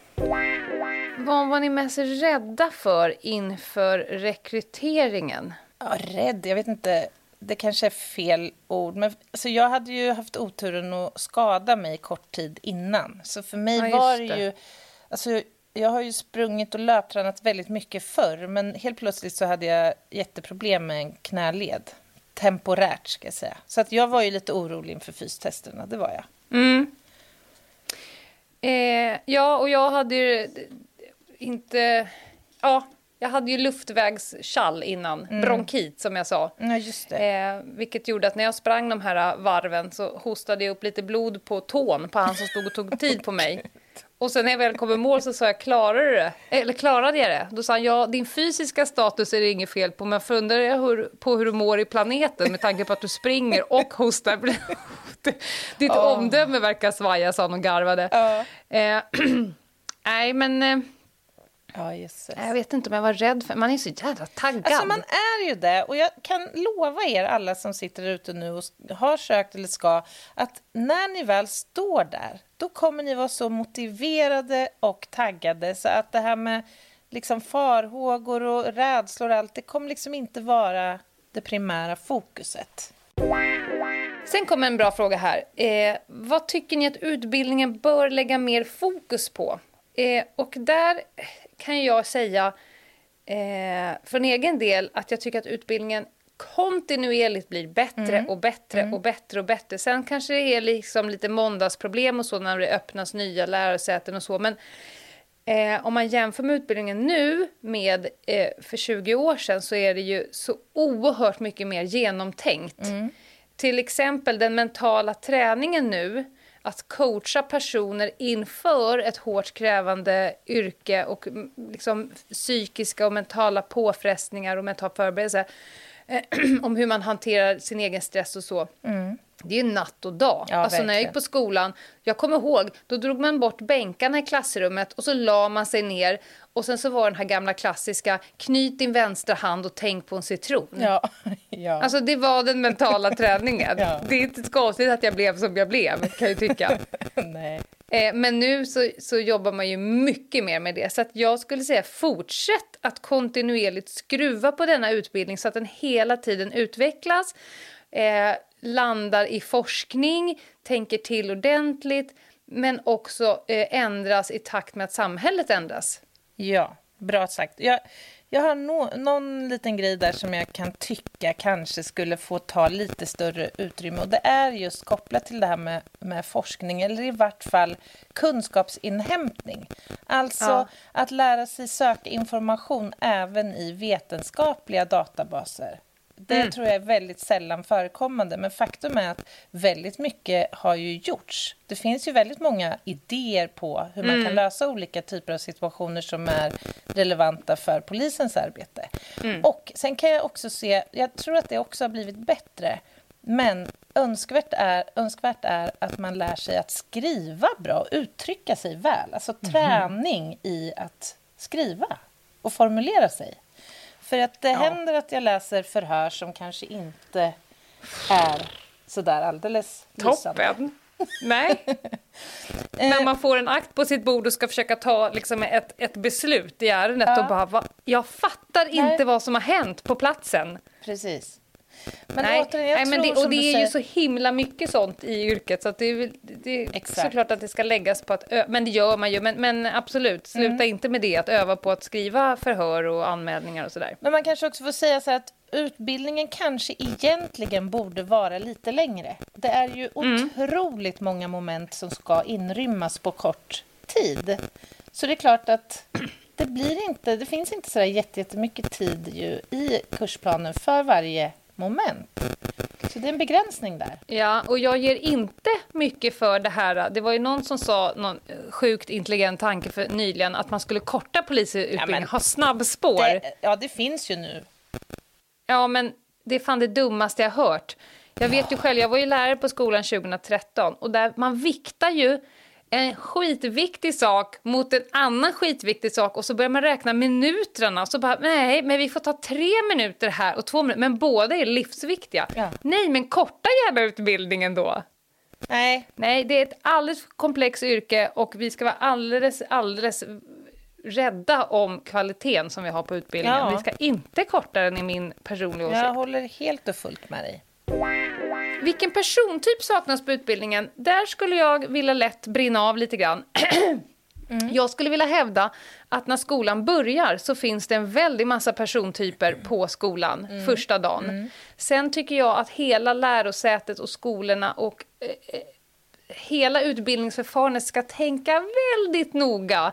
[SPEAKER 1] Vad var ni mest rädda för inför rekryteringen?
[SPEAKER 2] Ja, rädd? Jag vet inte. Det kanske är fel ord. Men, alltså, jag hade ju haft oturen att skada mig kort tid innan. Så för mig ja, var det ju... Alltså, jag har ju sprungit och löptränat väldigt mycket förr men helt plötsligt så hade jag jätteproblem med en knäled temporärt ska jag säga. Så att jag var ju lite orolig inför fystesterna, det var jag.
[SPEAKER 1] Mm. Eh, ja, och jag hade ju inte... Ja, jag hade ju luftvägskall innan, mm. bronkit som jag sa.
[SPEAKER 2] Ja, just det.
[SPEAKER 1] Eh, vilket gjorde att när jag sprang de här varven så hostade jag upp lite blod på tån på han som stod och tog tid på mig. Och sen när jag väl kom i mål så sa jag, klarade du det? Eller klarade jag det? Då sa han, ja din fysiska status är det inget fel på, men funderar jag hur, på hur du mår i planeten med tanke på att du springer och hostar. Ditt oh. omdöme verkar svaja, sa han och garvade.
[SPEAKER 2] Oh.
[SPEAKER 1] Eh, nej, men... Eh,
[SPEAKER 2] Ja, Jesus.
[SPEAKER 1] Jag vet inte om jag var rädd för Man är så jävla taggad.
[SPEAKER 2] Alltså man är ju det. Och jag kan lova er alla som sitter ute nu och har sökt eller ska att när ni väl står där, då kommer ni vara så motiverade och taggade så att det här med liksom farhågor och rädslor och allt, det kommer liksom inte vara det primära fokuset.
[SPEAKER 1] Sen kommer en bra fråga här. Eh, vad tycker ni att utbildningen bör lägga mer fokus på? Eh, och där kan jag säga eh, från egen del att jag tycker att utbildningen kontinuerligt blir bättre mm. och bättre mm. och bättre och bättre. Sen kanske det är liksom lite måndagsproblem och så när det öppnas nya lärosäten och så. Men eh, om man jämför med utbildningen nu med eh, för 20 år sedan så är det ju så oerhört mycket mer genomtänkt. Mm. Till exempel den mentala träningen nu att coacha personer inför ett hårt krävande yrke och mm, liksom psykiska och mentala påfrestningar och mental förberedelse eh, om hur man hanterar sin egen stress och så. Mm. Det är natt och dag. Ja, alltså när jag gick på skolan, jag kommer ihåg, då drog man bort bänkarna i klassrummet och så la man sig ner och sen så var den här gamla klassiska, knyt din vänstra hand och tänk på en citron.
[SPEAKER 2] Ja, ja.
[SPEAKER 1] Alltså det var den mentala träningen. ja. Det är inte konstigt att jag blev som jag blev, kan jag tycka.
[SPEAKER 2] Nej.
[SPEAKER 1] Eh, men nu så, så jobbar man ju mycket mer med det. Så att jag skulle säga fortsätt att kontinuerligt skruva på denna utbildning så att den hela tiden utvecklas. Eh, landar i forskning, tänker till ordentligt men också eh, ändras i takt med att samhället ändras.
[SPEAKER 2] Ja, bra sagt. Jag, jag har no, någon liten grej där som jag kan tycka kanske skulle få ta lite större utrymme. Och Det är just kopplat till det här med, med forskning, eller i vart fall kunskapsinhämtning. Alltså ja. att lära sig söka information även i vetenskapliga databaser Det mm. tror jag är väldigt sällan förekommande. Men faktum är att väldigt mycket har ju gjorts. Det finns ju väldigt många idéer på hur man mm. kan lösa olika typer av situationer som är relevanta för polisens arbete. Mm. Och sen kan jag också se, jag tror att det också har blivit bättre. Men önskvärt är, önskvärt är att man lär sig att skriva bra och uttrycka sig väl. Alltså mhm. träning i att skriva och formulera sig. För att det ja. händer att jag läser förhör som kanske inte är så där alldeles
[SPEAKER 1] lysande. Toppen! Nej. När man får en akt på sitt bord och ska försöka ta liksom ett, ett beslut i ärendet ja. och bara, va, jag fattar Nej. inte vad som har hänt på platsen.
[SPEAKER 2] Precis.
[SPEAKER 1] Men nej, återigen, nej, men det, och det är ju så himla mycket sånt i yrket så att det är, det är såklart att det ska läggas på att men det gör man ju, men, men absolut, sluta mm. inte med det, att öva på att skriva förhör och anmälningar och sådär.
[SPEAKER 2] Men man kanske också får säga så att utbildningen kanske egentligen borde vara lite längre. Det är ju mm. otroligt många moment som ska inrymmas på kort tid. Så det är klart att det blir inte, det finns inte så jättemycket tid ju i kursplanen för varje moment. Så det är en begränsning där.
[SPEAKER 1] Ja, och jag ger inte mycket för det här. Det var ju någon som sa, någon sjukt intelligent tanke för nyligen, att man skulle korta polisutbildningen, ja, ha snabbspår.
[SPEAKER 2] Det, ja, det finns ju nu.
[SPEAKER 1] Ja, men det är fan det dummaste jag hört. Jag vet ju själv, jag var ju lärare på skolan 2013 och där man viktar ju en skitviktig sak mot en annan skitviktig sak och så börjar man räkna minuterna och så bara nej, men vi får ta tre minuter här och två minuter, men båda är livsviktiga. Ja. Nej, men korta gärna utbildningen då.
[SPEAKER 2] Nej.
[SPEAKER 1] Nej, det är ett alldeles komplext yrke och vi ska vara alldeles, alldeles rädda om kvaliteten som vi har på utbildningen. Ja. Vi ska inte korta den i min personliga åsikt.
[SPEAKER 2] Jag håller helt och fullt med dig.
[SPEAKER 1] Vilken persontyp saknas på utbildningen? Där skulle jag vilja lätt brinna av lite grann. Mm. Jag skulle vilja hävda att när skolan börjar så finns det en väldig massa persontyper på skolan mm. första dagen. Mm. Sen tycker jag att hela lärosätet och skolorna och eh, eh hela utbildningsförfarandet ska tänka väldigt noga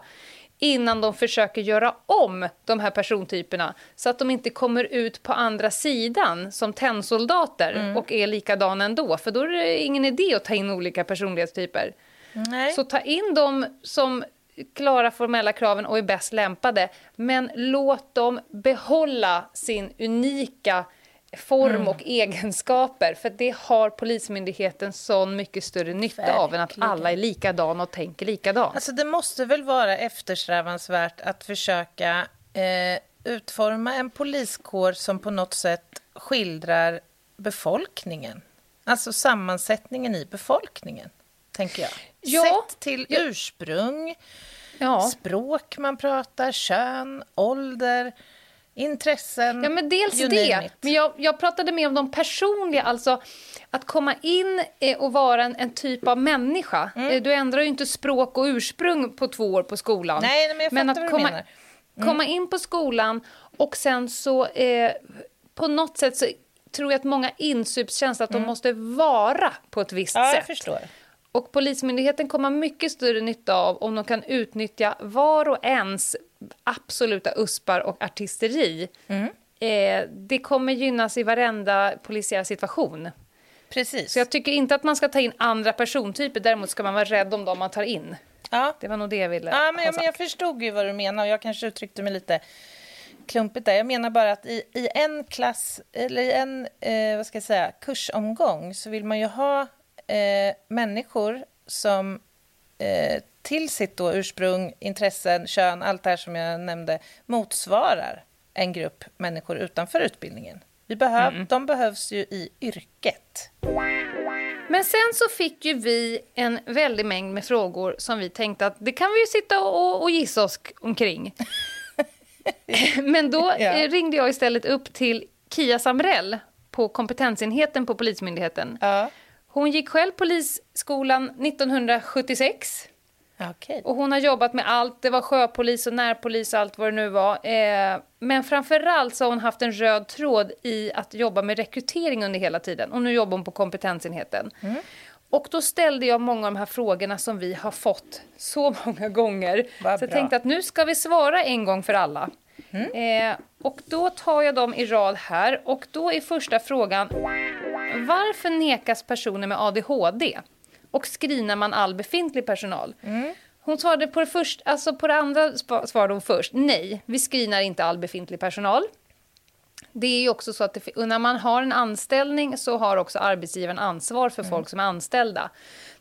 [SPEAKER 1] innan de försöker göra om de här persontyperna så att de inte kommer ut på andra sidan som tennsoldater mm. och är likadana ändå. För då är det ingen idé att ta in olika personlighetstyper. Nej. Så ta in dem som klarar formella kraven och är bäst lämpade men låt dem behålla sin unika form mm. och egenskaper. För det har Polismyndigheten så mycket större nytta Verkligen. av än att alla är likadana och tänker likadant.
[SPEAKER 2] Alltså det måste väl vara eftersträvansvärt att försöka eh, utforma en poliskår som på något sätt skildrar befolkningen. Alltså sammansättningen i befolkningen, tänker jag. Ja, Sett till ja. ursprung, ja. språk man pratar, kön, ålder intressen.
[SPEAKER 1] Ja, men dels det. Men jag, jag pratade mer om de personliga, alltså att komma in eh, och vara en, en typ av människa. Mm. Eh, du ändrar ju inte språk och ursprung på två år på skolan.
[SPEAKER 2] Nej, men jag men att
[SPEAKER 1] komma, mm. komma in på skolan och sen så eh, på något sätt så tror jag att många insups känslan att mm. de måste vara på ett visst
[SPEAKER 2] ja,
[SPEAKER 1] sätt. Och Polismyndigheten kommer ha mycket större nytta av om de kan utnyttja var och ens absoluta uspar och artisteri. Mm. Eh, det kommer gynnas i varenda polisiär situation.
[SPEAKER 2] Precis.
[SPEAKER 1] Så jag tycker inte att man ska ta in andra persontyper, däremot ska man vara rädd om dem man tar in. Ja. Det var nog det jag ville
[SPEAKER 2] ja, men, ha men Jag förstod ju vad du menar och jag kanske uttryckte mig lite klumpigt där. Jag menar bara att i, i en klass, eller i en eh, vad ska jag säga, kursomgång så vill man ju ha eh, människor som eh, till sitt då ursprung, intressen, kön, allt det här som jag nämnde, motsvarar en grupp människor utanför utbildningen. Vi behöv, mm. De behövs ju i yrket.
[SPEAKER 1] Men sen så fick ju vi en väldig mängd med frågor som vi tänkte att det kan vi ju sitta och, och gissa oss omkring. Men då ja. Eh, ringde jag istället upp till Kia Samrell på kompetensenheten på Polismyndigheten. Ja. Hon gick själv polisskolan 1976.
[SPEAKER 2] Okay.
[SPEAKER 1] Och hon har jobbat med allt. Det var sjöpolis och närpolis och allt vad det nu var. Eh, men framförallt så har hon haft en röd tråd i att jobba med rekrytering under hela tiden. Och nu jobbar hon på kompetensenheten. Mm. Och då ställde jag många av de här frågorna som vi har fått så många gånger. Vad så jag tänkte att nu ska vi svara en gång för alla. Eh, och då tar jag dem i rad här. Och då är första frågan. Varför nekas personer med ADHD? Och screenar man all befintlig personal? Hon svarade på det, först, alltså på det andra svarade hon först. Nej, vi screenar inte all befintlig personal. Det är ju också så att det, när man har en anställning så har också arbetsgivaren ansvar för folk som är anställda.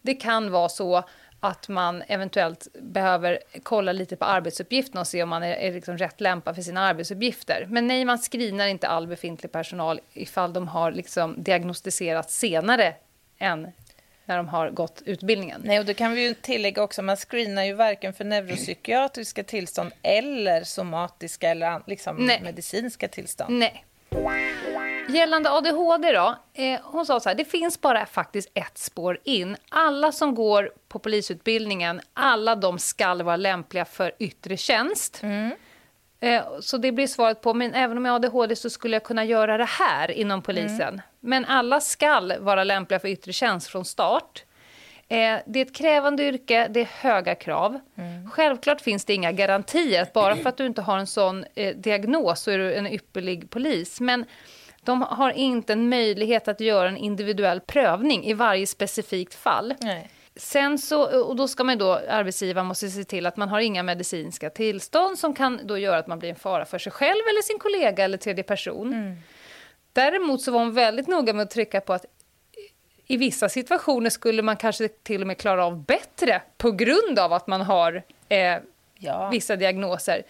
[SPEAKER 1] Det kan vara så att man eventuellt behöver kolla lite på arbetsuppgifterna och se om man är, är liksom rätt lämpad för sina arbetsuppgifter. Men nej, man screenar inte all befintlig personal ifall de har liksom diagnostiserats senare än när de har gått utbildningen.
[SPEAKER 2] Nej, och då kan vi ju tillägga också, man screenar ju varken för neuropsykiatriska tillstånd eller somatiska eller liksom medicinska tillstånd.
[SPEAKER 1] Nej. Gällande ADHD då, eh, hon sa så här, det finns bara faktiskt ett spår in. Alla som går på polisutbildningen, alla de skall vara lämpliga för yttre tjänst. Eh, så det blir svaret på, men även om jag har ADHD så skulle jag kunna göra det här inom polisen. Men alla skall vara lämpliga för yttre tjänst från start. Eh, det är ett krävande yrke, det är höga krav. Självklart finns det inga garantier, bara för att du inte har en sån eh, diagnos så är du en ypperlig polis. Men de har inte en möjlighet att göra en individuell prövning i varje specifikt fall.
[SPEAKER 2] Nej.
[SPEAKER 1] Sen så, och då ska man då, arbetsgivaren måste se till att man har inga medicinska tillstånd som kan då göra att man blir en fara för sig själv eller sin kollega eller tredje person. Däremot så var hon väldigt noga med att trycka på att i vissa situationer skulle man kanske till och med klara av bättre på grund av att man har eh,
[SPEAKER 2] Ja.
[SPEAKER 1] vissa diagnoser.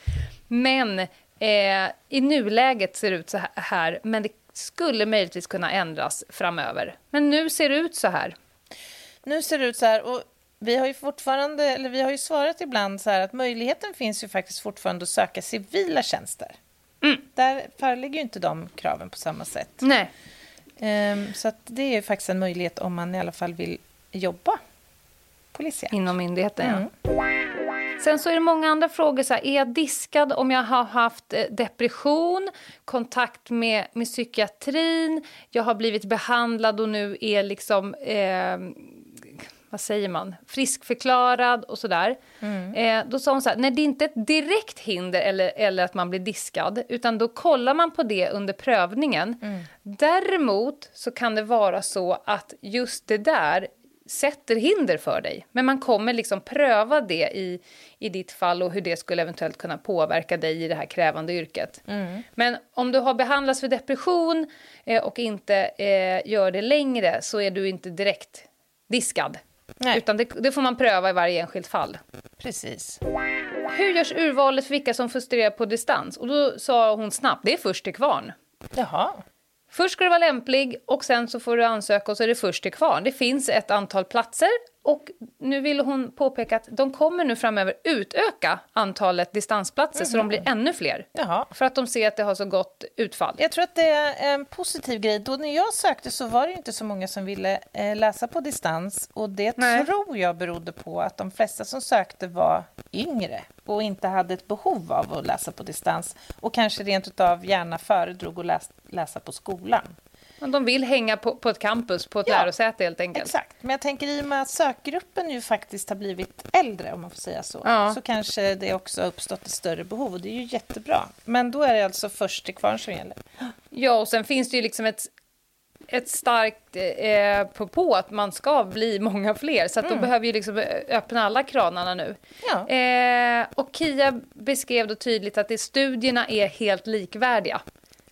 [SPEAKER 1] Men eh, i nuläget ser det ut så här, men det skulle möjligtvis kunna ändras framöver. Men nu ser det ut så här.
[SPEAKER 2] Nu ser det ut så här, och vi har ju fortfarande, eller vi har ju svarat ibland så här att möjligheten finns ju faktiskt fortfarande att söka civila tjänster. Där föreligger ju inte de kraven på samma sätt.
[SPEAKER 1] Nej.
[SPEAKER 2] Ehm, så det är ju faktiskt en möjlighet om man i alla fall vill jobba polisiärt.
[SPEAKER 1] Inom myndigheten,
[SPEAKER 2] Mm.
[SPEAKER 1] ja. Sen så är det många andra frågor. Så här, är jag diskad om jag har haft eh, depression, kontakt med, med psykiatrin, jag har blivit behandlad och nu är liksom... Eh, vad säger man? Friskförklarad och sådär. Eh, då sa hon så här, nej det är inte ett direkt hinder eller, eller att man blir diskad, utan då kollar man på det under prövningen. Däremot så kan det vara så att just det där sätter hinder för dig. Men man kommer liksom pröva det i, i ditt fall och hur det skulle eventuellt kunna påverka dig i det här krävande yrket. Men om du har behandlats för depression eh, och inte eh, gör det längre så är du inte direkt diskad.
[SPEAKER 2] Nej.
[SPEAKER 1] Utan det, det får man pröva i varje enskilt fall.
[SPEAKER 2] Precis.
[SPEAKER 1] Hur görs urvalet för vilka som får studera på distans? Och då sa hon snabbt, det är först till kvarn.
[SPEAKER 2] Jaha.
[SPEAKER 1] Först ska du vara lämplig och sen så får du ansöka och så är det först till kvarn. Det finns ett antal platser och nu vill hon påpeka att de kommer nu framöver utöka antalet distansplatser så de blir ännu fler.
[SPEAKER 2] Jaha.
[SPEAKER 1] För att de ser att det har så gott utfall.
[SPEAKER 2] Jag tror att det är en positiv grej. Då när jag sökte så var det inte så många som ville eh, läsa på distans. Och det
[SPEAKER 1] Nej.
[SPEAKER 2] tror jag berodde på att de flesta som sökte var yngre och inte hade ett behov av att läsa på distans och kanske rent utav gärna föredrog att läs, läsa på skolan.
[SPEAKER 1] Men de vill hänga på, på ett campus, på ett
[SPEAKER 2] Ja.
[SPEAKER 1] lärosäte helt enkelt.
[SPEAKER 2] Exakt, men jag tänker i och med att sökgruppen ju faktiskt har blivit äldre, om man får säga så,
[SPEAKER 1] Ja.
[SPEAKER 2] så kanske det också har uppstått ett större behov och det är ju jättebra. Men då är det alltså först till kvarn som gäller.
[SPEAKER 1] Ja, och sen finns det ju liksom ett, ett starkt eh, på, på att man ska bli många fler. Så att
[SPEAKER 2] Mm.
[SPEAKER 1] de behöver ju liksom öppna alla kranarna nu.
[SPEAKER 2] Ja.
[SPEAKER 1] Eh, och Kia beskrev då tydligt att det, studierna är helt likvärdiga.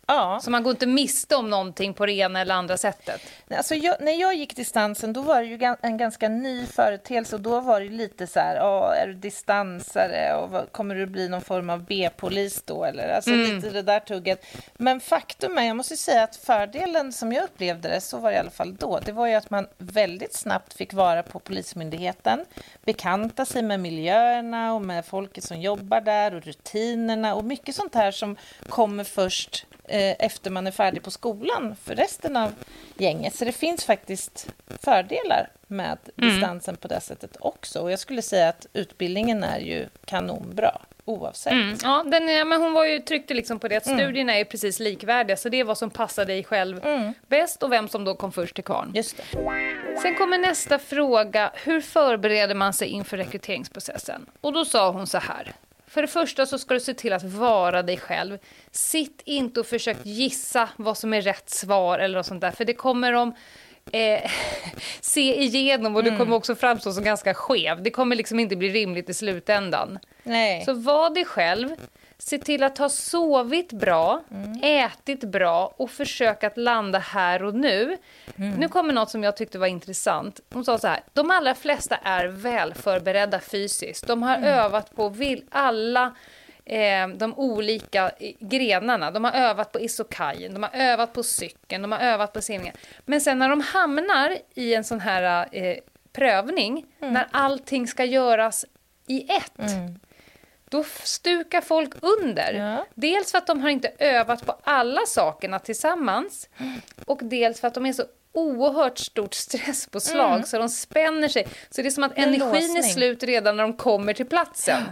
[SPEAKER 2] Ja.
[SPEAKER 1] Så man går inte miste om någonting på det ena eller andra sättet.
[SPEAKER 2] Alltså jag, när jag gick distansen då var det ju en ganska ny företeelse och då var det lite så här, "Åh, är du distansare och vad, kommer du bli någon form av B-polis då eller? Alltså lite det där tugget. Men faktum är, jag måste säga att fördelen som jag upplevde det, så var det i alla fall då, det var ju att man väldigt snabbt fick vara på Polismyndigheten, bekanta sig med miljöerna och med folket som jobbar där och rutinerna och mycket sånt här som kommer först efter man är färdig på skolan för resten av gänget. Så det finns faktiskt fördelar med distansen på det sättet också. Och jag skulle säga att utbildningen är ju kanonbra oavsett.
[SPEAKER 1] Mm. Ja, den, är- men hon var ju, tryckte liksom på det att studierna är precis likvärdiga. Så det är vad som passar dig själv bäst och vem som då kom först till kvarn.
[SPEAKER 2] Just det.
[SPEAKER 1] Sen kommer nästa fråga. Hur förbereder man sig inför rekryteringsprocessen? Och då sa hon så här. För det första så ska du se till att vara dig själv. Sitt inte och försök gissa vad som är rätt svar eller något sånt där, för det kommer de eh, se igenom och du kommer också framstå som ganska skev. Det kommer liksom inte bli rimligt i slutändan.
[SPEAKER 2] Nej.
[SPEAKER 1] Så var dig själv, se till att ha sovit bra, ätit bra och försök att landa här och nu. Nu kommer något som jag tyckte var intressant. Hon sa så här, de allra flesta är väl förberedda fysiskt. De har övat på vill, alla eh, de olika eh, grenarna. De har övat på isokajen, de har övat på cykeln, de har övat på simningen. Men sen när de hamnar i en sån här eh, prövning, när allting ska göras i ett, då stukar folk under.
[SPEAKER 2] Ja.
[SPEAKER 1] Dels för att de har inte övat på alla sakerna tillsammans och dels för att de är så oerhört stort stresspåslag så de spänner sig. Så det är som att
[SPEAKER 2] En
[SPEAKER 1] energin är
[SPEAKER 2] låsning.
[SPEAKER 1] slut redan när de kommer till platsen.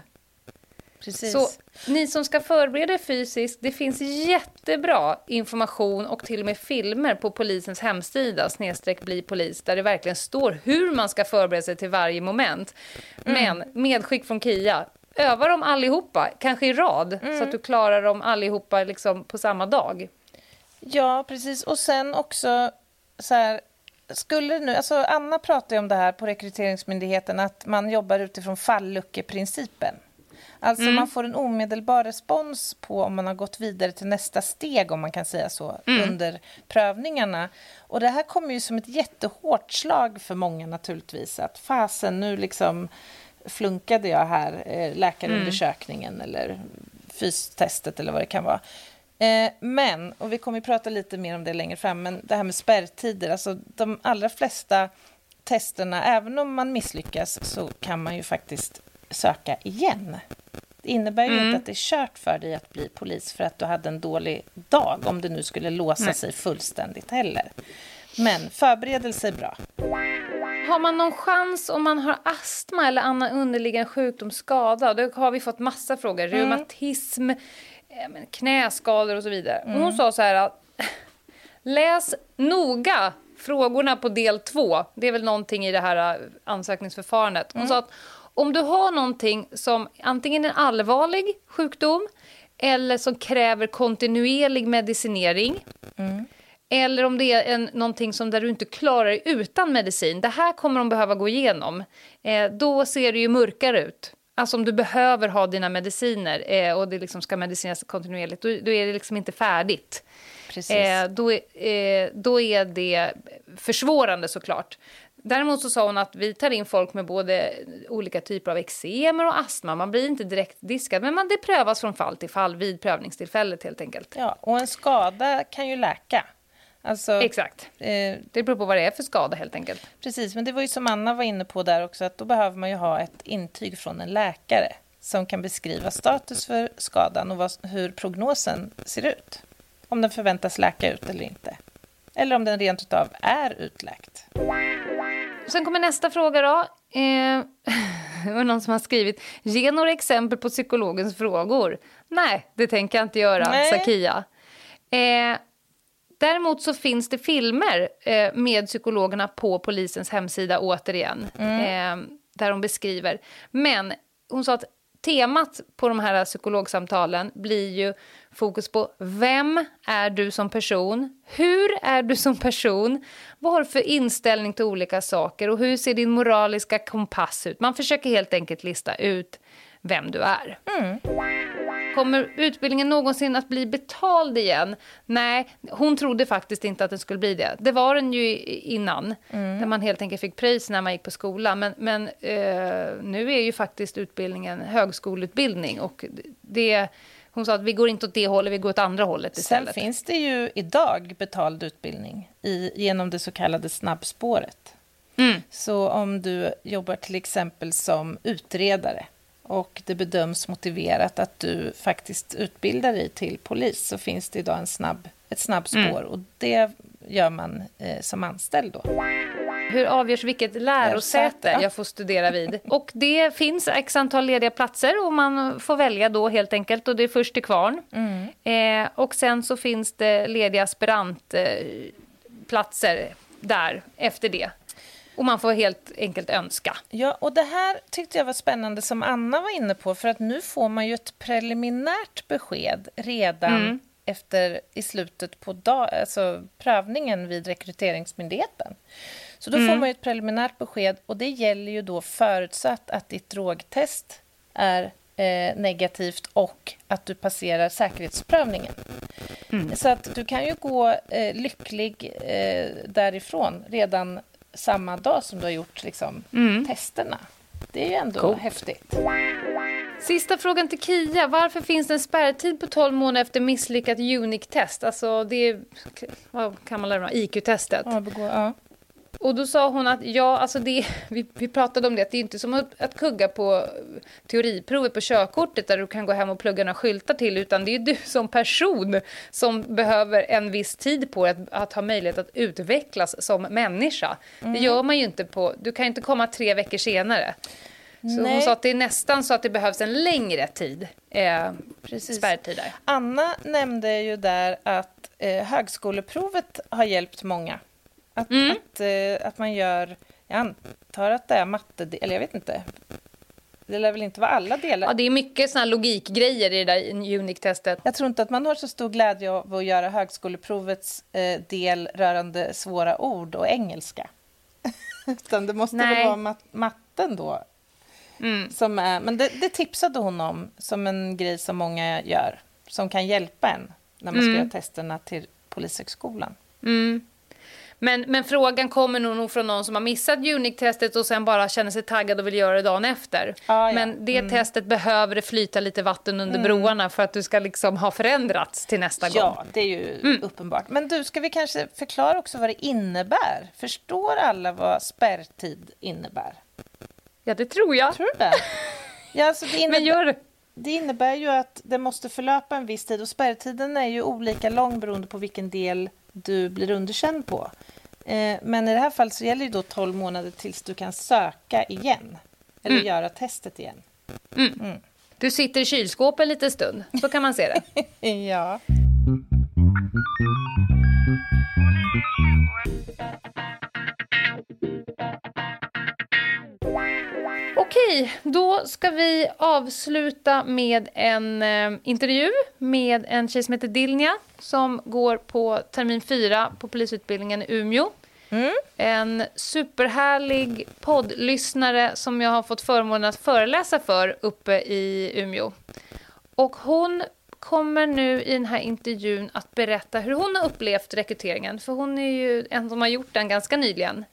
[SPEAKER 2] Precis.
[SPEAKER 1] Så ni som ska förbereda er fysiskt, det finns jättebra information och till och med filmer på polisens hemsida, snedstreck bli polis, där det verkligen står hur man ska förbereda sig till varje moment. Men medskick från Kia, öva dem allihopa, kanske i rad, så att du klarar dem allihopa liksom på samma dag.
[SPEAKER 2] Ja, precis. Och sen också så här, skulle nu, alltså Anna pratar ju om det här på Rekryteringsmyndigheten, att man jobbar utifrån falluckeprincipen. Alltså man får en omedelbar respons på om man har gått vidare till nästa steg, om man kan säga så, under prövningarna. Och det här kommer ju som ett jättehårt slag för många naturligtvis, att fasen, nu liksom flunkade jag här, eh, läkarundersökningen eller fystestet eller vad det kan vara. Eh, men, och vi kommer ju prata lite mer om det längre fram, men det här med spärrtider, alltså de allra flesta testerna, även om man misslyckas, så kan man ju faktiskt söka igen. Det innebär ju inte att det är kört för dig att bli polis för att du hade en dålig dag, om det nu skulle låsa sig fullständigt heller. Men förberedelse är bra.
[SPEAKER 1] Har man någon chans om man har astma eller annan underliggande sjukdomsskada? Då har vi fått massa frågor. Reumatism, eh, knäskador och så vidare. Och Hon sa så här att läs noga frågorna på del två. Det är väl någonting i det här eh, ansökningsförfarandet. Hon sa att om du har någonting som antingen är en allvarlig sjukdom eller som kräver kontinuerlig medicinering eller om det är en, någonting som där du inte klarar dig utan medicin. Det här kommer de behöva gå igenom. Eh, då ser det ju mörkare ut. Alltså om du behöver ha dina mediciner eh, och det liksom ska medicineras kontinuerligt, då, då är det liksom inte färdigt. Eh, då, är- eh, då är det försvårande såklart. Däremot så sa hon att vi tar in folk med både olika typer av eksemer och astma. Man blir inte direkt diskad, men man, det prövas från fall till fall vid prövningstillfället helt enkelt.
[SPEAKER 2] Ja, och en skada kan ju läka. Alltså,
[SPEAKER 1] Exakt.
[SPEAKER 2] eh,
[SPEAKER 1] Det beror på vad det är för skada helt enkelt.
[SPEAKER 2] Precis, men det var ju som Anna var inne på där också, att då behöver man ju ha ett intyg från en läkare som kan beskriva status för skadan och vad, hur prognosen ser ut. Om den förväntas läka ut eller inte. Eller om den rent utav är utläkt.
[SPEAKER 1] Sen kommer nästa fråga då. Eh, var någon som har skrivit, ge några exempel på psykologens frågor. Nej, det tänker jag inte göra,
[SPEAKER 2] Nej.
[SPEAKER 1] sa Kia. Eh, däremot så finns det filmer eh, med psykologerna på polisens hemsida återigen. Eh, där de beskriver. Men hon sa att temat på de här psykologsamtalen blir ju fokus på vem är du som person? Hur är du som person? Vad har du för inställning till olika saker? Och hur ser din moraliska kompass ut? Man försöker helt enkelt lista ut vem du är. Kommer utbildningen någonsin att bli betald igen? Nej, hon trodde faktiskt inte att den skulle bli det. Det var den ju innan, där man helt enkelt fick pröjs när man gick på skolan. Men, men eh, nu är ju faktiskt utbildningen högskoleutbildning och det... Hon sa att vi går inte åt det hållet, vi går åt andra hållet
[SPEAKER 2] Sen
[SPEAKER 1] istället.
[SPEAKER 2] finns det ju idag betald utbildning i, genom det så kallade snabbspåret.
[SPEAKER 1] Mm.
[SPEAKER 2] Så om du jobbar till exempel som utredare och det bedöms motiverat att du faktiskt utbildar dig till polis så finns det idag en snabb, ett snabbspår och det gör man eh, som anställd då.
[SPEAKER 1] Hur avgörs vilket lärosäte jag får studera vid? Och det finns x antal lediga platser och man får välja då helt enkelt och det är först till kvarn. Eh, och sen så finns det lediga aspirantplatser eh, där efter det. Och man får helt enkelt önska.
[SPEAKER 2] Ja, och det här tyckte jag var spännande som Anna var inne på, för att nu får man ju ett preliminärt besked redan mm. efter i slutet på dag, alltså prövningen vid Rekryteringsmyndigheten. Så då mm. får man ett preliminärt besked och det gäller ju då förutsatt att ditt drogtest är eh, negativt och att du passerar säkerhetsprövningen. Mm. Så att du kan ju gå eh, lycklig eh, därifrån redan samma dag som du har gjort liksom, mm. testerna. Det är ju ändå cool. häftigt.
[SPEAKER 1] Sista frågan till Kia. Varför finns det en spärrtid på 12 månader efter misslyckat Unique-test? Alltså, det är, vad kan man lära IQ-testet.
[SPEAKER 2] Ja, ja.
[SPEAKER 1] Och då sa hon att ja, alltså det, vi, vi pratade om det, att det är inte som att, att kugga på teoriprovet på körkortet där du kan gå hem och plugga några skyltar till, utan det är du som person som behöver en viss tid på att, att ha möjlighet att utvecklas som människa. Mm. Det gör man ju inte på, du kan inte komma tre veckor senare. Så Nej. hon sa att det är nästan så att det behövs en längre tid, eh, spärrtid där.
[SPEAKER 2] Anna nämnde ju där att eh, högskoleprovet har hjälpt många. Att, mm. att, eh, att man gör... Jag antar att det är matte... Eller jag vet inte. Det lär väl inte vara alla delar?
[SPEAKER 1] Ja, det är mycket såna logikgrejer i det där Unique-testet.
[SPEAKER 2] Jag tror inte att man har så stor glädje av att göra högskoleprovets eh, del rörande svåra ord och engelska. Utan det måste Nej. väl vara mat matten då. Mm. Som är, men det, det, tipsade hon om som en grej som många gör, som kan hjälpa en när man ska mm. göra testerna till Polishögskolan.
[SPEAKER 1] Mm. Men, men frågan kommer nog från någon som har missat Unique-testet och sen bara känner sig taggad och vill göra det dagen efter. Ah, ja. Men det mm. testet behöver det flyta lite vatten under mm. broarna för att du ska liksom ha förändrats till nästa
[SPEAKER 2] ja,
[SPEAKER 1] gång.
[SPEAKER 2] Ja, det är ju mm. uppenbart. Men du, ska vi kanske förklara också vad det innebär? Förstår alla vad spärrtid innebär?
[SPEAKER 1] Ja, det tror jag.
[SPEAKER 2] Tror du det? Ja, alltså det
[SPEAKER 1] innebär... Men gör det.
[SPEAKER 2] Det innebär ju att det måste förlöpa en viss tid och spärrtiden är ju olika lång beroende på vilken del du blir underkänd på. Eh, men i det här fallet så gäller det då 12 månader tills du kan söka igen. Eller mm. göra testet igen.
[SPEAKER 1] Mm. Mm. Du sitter i kylskåpet en liten stund, så kan man se
[SPEAKER 2] det. ja.
[SPEAKER 1] Okej, då ska vi avsluta med en eh, intervju med en tjej som heter Dilnia som går på termin 4 på polisutbildningen i Umeå. Mm. En superhärlig poddlyssnare som jag har fått förmånen att föreläsa för uppe i Umeå. Och hon kommer nu i den här intervjun att berätta hur hon har upplevt rekryteringen, för hon är ju en som har gjort den ganska nyligen.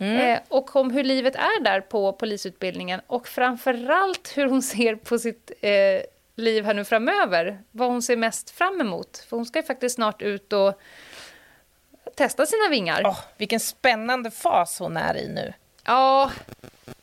[SPEAKER 1] Mm. Eh, och om hur livet är där på polisutbildningen och framförallt hur hon ser på sitt eh, liv här nu framöver. Vad hon ser mest fram emot. För hon ska ju faktiskt snart ut och testa sina vingar.
[SPEAKER 2] Oh, vilken spännande fas hon är i nu.
[SPEAKER 1] Ja,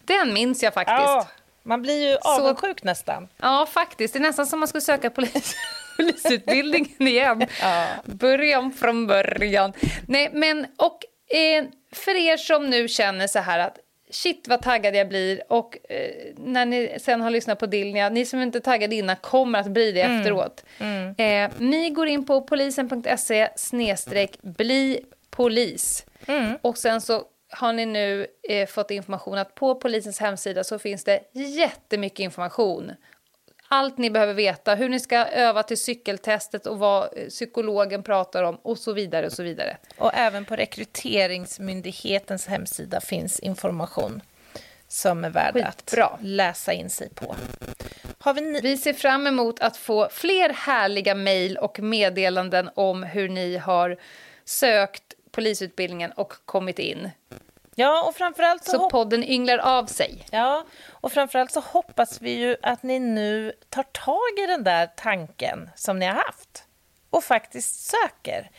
[SPEAKER 1] den minns jag faktiskt. Ja,
[SPEAKER 2] man blir ju avundsjuk Så, nästan.
[SPEAKER 1] Ja, faktiskt. Det är nästan som man skulle söka polis, polisutbildningen igen. Ja. Början från början. Nej, men och eh, för er som nu känner så här att shit vad taggad jag blir och eh, när ni sen har lyssnat på Dilnia, ni som inte är taggade innan kommer att bli det mm. efteråt. Mm. Eh, ni går in på polisen.se snedstreck bli polis mm. och sen så har ni nu eh, fått information att på polisens hemsida så finns det jättemycket information allt ni behöver veta, hur ni ska öva till cykeltestet och vad eh, psykologen pratar om och så vidare och så vidare.
[SPEAKER 2] Och även på Rekryteringsmyndighetens hemsida finns information som är värd att läsa in sig på.
[SPEAKER 1] Vi... vi ser fram emot att få fler härliga mejl och meddelanden om hur ni har sökt polisutbildningen och kommit in.
[SPEAKER 2] Ja, och framförallt
[SPEAKER 1] så, så podden ynglar av sig.
[SPEAKER 2] Ja, och framförallt så hoppas vi ju att ni nu tar tag i den där tanken som ni har haft och faktiskt söker.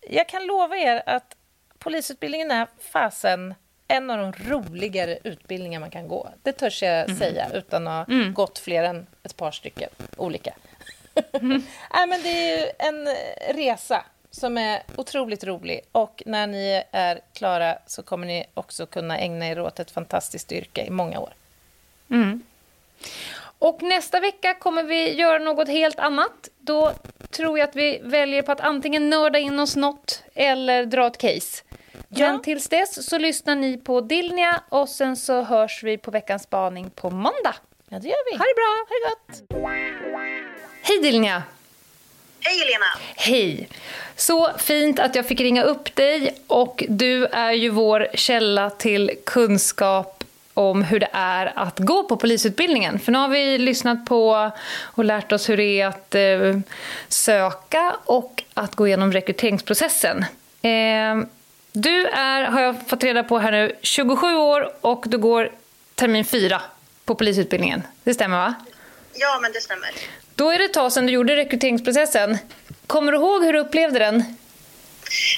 [SPEAKER 2] Jag kan lova er att polisutbildningen är fasen en av de roligare utbildningar man kan gå. Det törs jag mm. säga utan att ha mm. gått fler än ett par stycken olika. Mm. Nej, men det är ju en resa som är otroligt rolig. Och när ni är klara så kommer ni också kunna ägna er åt ett fantastiskt yrke i många år.
[SPEAKER 1] Mm. Och nästa vecka kommer vi göra något helt annat. Då tror jag att vi väljer på att antingen nörda in oss något eller dra ett case. Ja. Men tills dess så lyssnar ni på Dilnia och sen så hörs vi på veckans spaning på måndag.
[SPEAKER 2] Ja, det gör vi.
[SPEAKER 1] Ha det bra.
[SPEAKER 2] Ha det gott.
[SPEAKER 1] Hej Dilnia.
[SPEAKER 4] Hej Helena!
[SPEAKER 1] Hej! Så fint att jag fick ringa upp dig och du är ju vår källa till kunskap om hur det är att gå på polisutbildningen. För nu har vi lyssnat på och lärt oss hur det är att eh, söka och att gå igenom rekryteringsprocessen. Eh, du är, har jag fått reda på här nu, 27 år och du går termin 4 på polisutbildningen. Det stämmer va?
[SPEAKER 4] Ja, men det stämmer.
[SPEAKER 1] Då är det ett tag sedan du gjorde rekryteringsprocessen. Kommer du ihåg hur du upplevde den?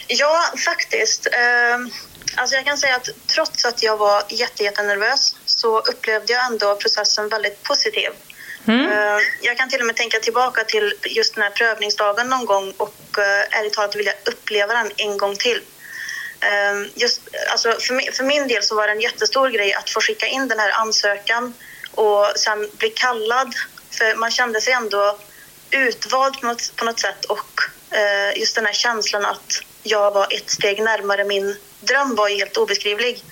[SPEAKER 4] Ja, faktiskt. Uh, alltså jag kan säga att trots att jag var jättenervös så upplevde jag ändå processen väldigt positiv. Mm. Uh, jag kan till och med tänka tillbaka till just den här prövningsdagen någon gång och uh, ärligt talat vilja uppleva den en gång till. Uh, just, alltså för, min, för min del så var det en jättestor grej att få skicka in den här ansökan och sen bli kallad för man kände sig ändå utvald på något, på något sätt och eh, just den här känslan att jag var ett steg närmare min dröm var helt obeskrivlig.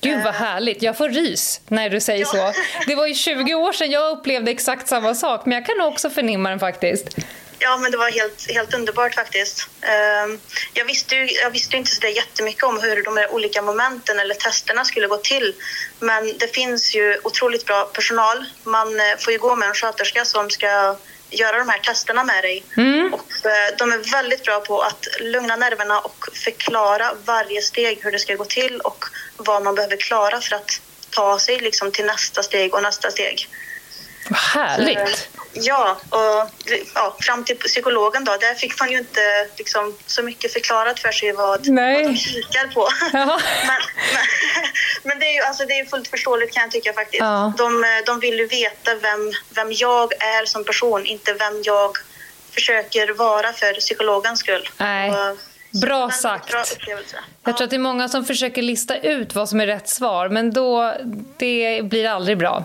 [SPEAKER 1] Gud vad härligt, jag får rys när du säger ja. så. Det var ju 20 år sedan jag upplevde exakt samma sak men jag kan också förnimma den faktiskt.
[SPEAKER 4] Ja, men det var helt, helt underbart faktiskt. Ehm, jag visste ju jag visste inte så jättemycket om hur de här olika momenten eller testerna skulle gå till. Men det finns ju otroligt bra personal. Man eh, får ju gå med en sköterska som ska göra de här testerna med dig. Mm. Och eh, de är väldigt bra på att lugna nerverna och förklara varje steg hur det ska gå till och vad man behöver klara för att ta sig liksom till nästa steg och nästa steg.
[SPEAKER 1] Vad härligt!
[SPEAKER 4] Ja, och ja, fram till psykologen då, där fick man ju inte liksom, så mycket förklarat för sig vad, vad de kikar på. men, men, men, det är ju alltså, det är fullt förståeligt kan jag tycka faktiskt. Ja. De, de vill ju veta vem, vem jag är som person, inte vem jag försöker vara för psykologens skull.
[SPEAKER 1] Nej. Och, Bra sagt. Bra jag tror att det är många som försöker lista ut vad som är rätt svar, men då, det blir aldrig bra.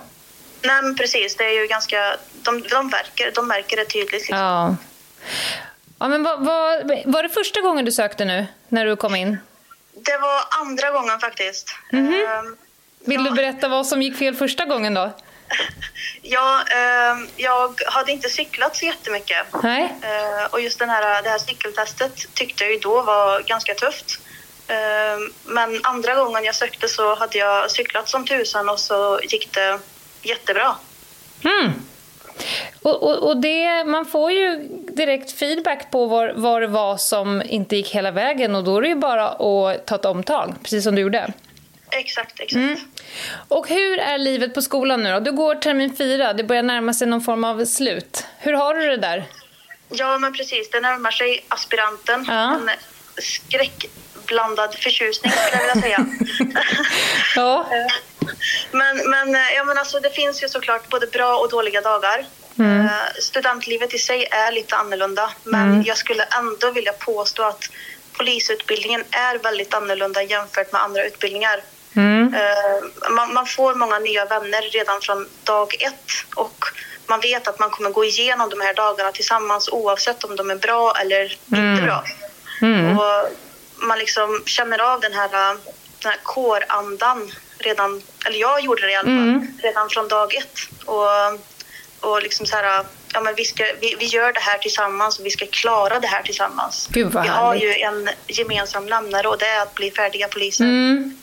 [SPEAKER 4] Nej, men precis. Det är ju ganska... De, de, verkar, de märker det tydligt. Liksom.
[SPEAKER 1] Ja. ja men vad, vad, var det första gången du sökte nu, när du kom in?
[SPEAKER 4] Det var andra gången faktiskt.
[SPEAKER 1] Mm -hmm. Vill ja. du berätta vad som gick fel första gången då?
[SPEAKER 4] Ja, eh, jag hade inte cyklat så jättemycket.
[SPEAKER 1] Nej.
[SPEAKER 4] Eh, och just den här, det här cykeltestet tyckte jag ju då var ganska tufft. Eh, men andra gången jag sökte så hade jag cyklat som tusan och så gick det jättebra.
[SPEAKER 1] Mm. Och, och, och, det, man får ju direkt feedback på vad, vad det var som inte gick hela vägen och då är det ju bara att ta ett omtag, precis som du gjorde.
[SPEAKER 4] Exakt, exakt. Mm.
[SPEAKER 1] Och hur är livet på skolan nu då? Du går termin fyra, det börjar närma sig någon form av slut. Hur har du det där?
[SPEAKER 4] Ja, men precis. Det närmar sig aspiranten. Ja. En skräckblandad förtjusning, skulle jag vilja säga.
[SPEAKER 1] ja.
[SPEAKER 4] Men, men, eh, ja, men alltså, det finns ju såklart både bra och dåliga dagar. Mm. Eh, studentlivet i sig är lite annorlunda men mm. jag skulle ändå vilja påstå att polisutbildningen är väldigt annorlunda jämfört med andra utbildningar. Mm. Eh, man, man, får många nya vänner redan från dag ett och man vet att man kommer gå igenom de här dagarna tillsammans oavsett om de är bra eller inte mm. bra. Mm. Och man liksom känner av den här, den här kårandan redan, eller jag gjorde det i alla fall, mm. redan från dag ett. Och, och liksom så här, ja men vi, ska, vi, vi gör det här tillsammans och vi ska klara det här tillsammans.
[SPEAKER 1] Gud vad
[SPEAKER 4] vi har ju en gemensam nämnare och det är att bli färdiga poliser. Mm.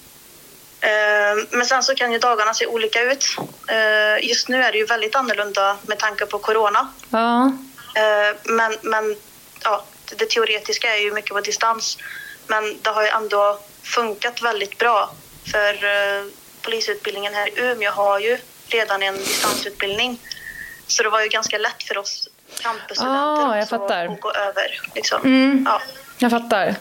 [SPEAKER 4] Uh, men sen så kan ju dagarna se olika ut. Uh, just nu är det ju väldigt annorlunda med tanke på corona.
[SPEAKER 1] Ja.
[SPEAKER 4] Uh, men men ja, det, det teoretiska är ju mycket på distans. Men det har ju ändå funkat väldigt bra för eh, polisutbildningen här i Umeå har ju redan en distansutbildning. Så det var ju ganska lätt för oss campusstudenter
[SPEAKER 1] ah, jag fattar.
[SPEAKER 4] att gå över. Liksom.
[SPEAKER 1] Mm, ja. Jag fattar.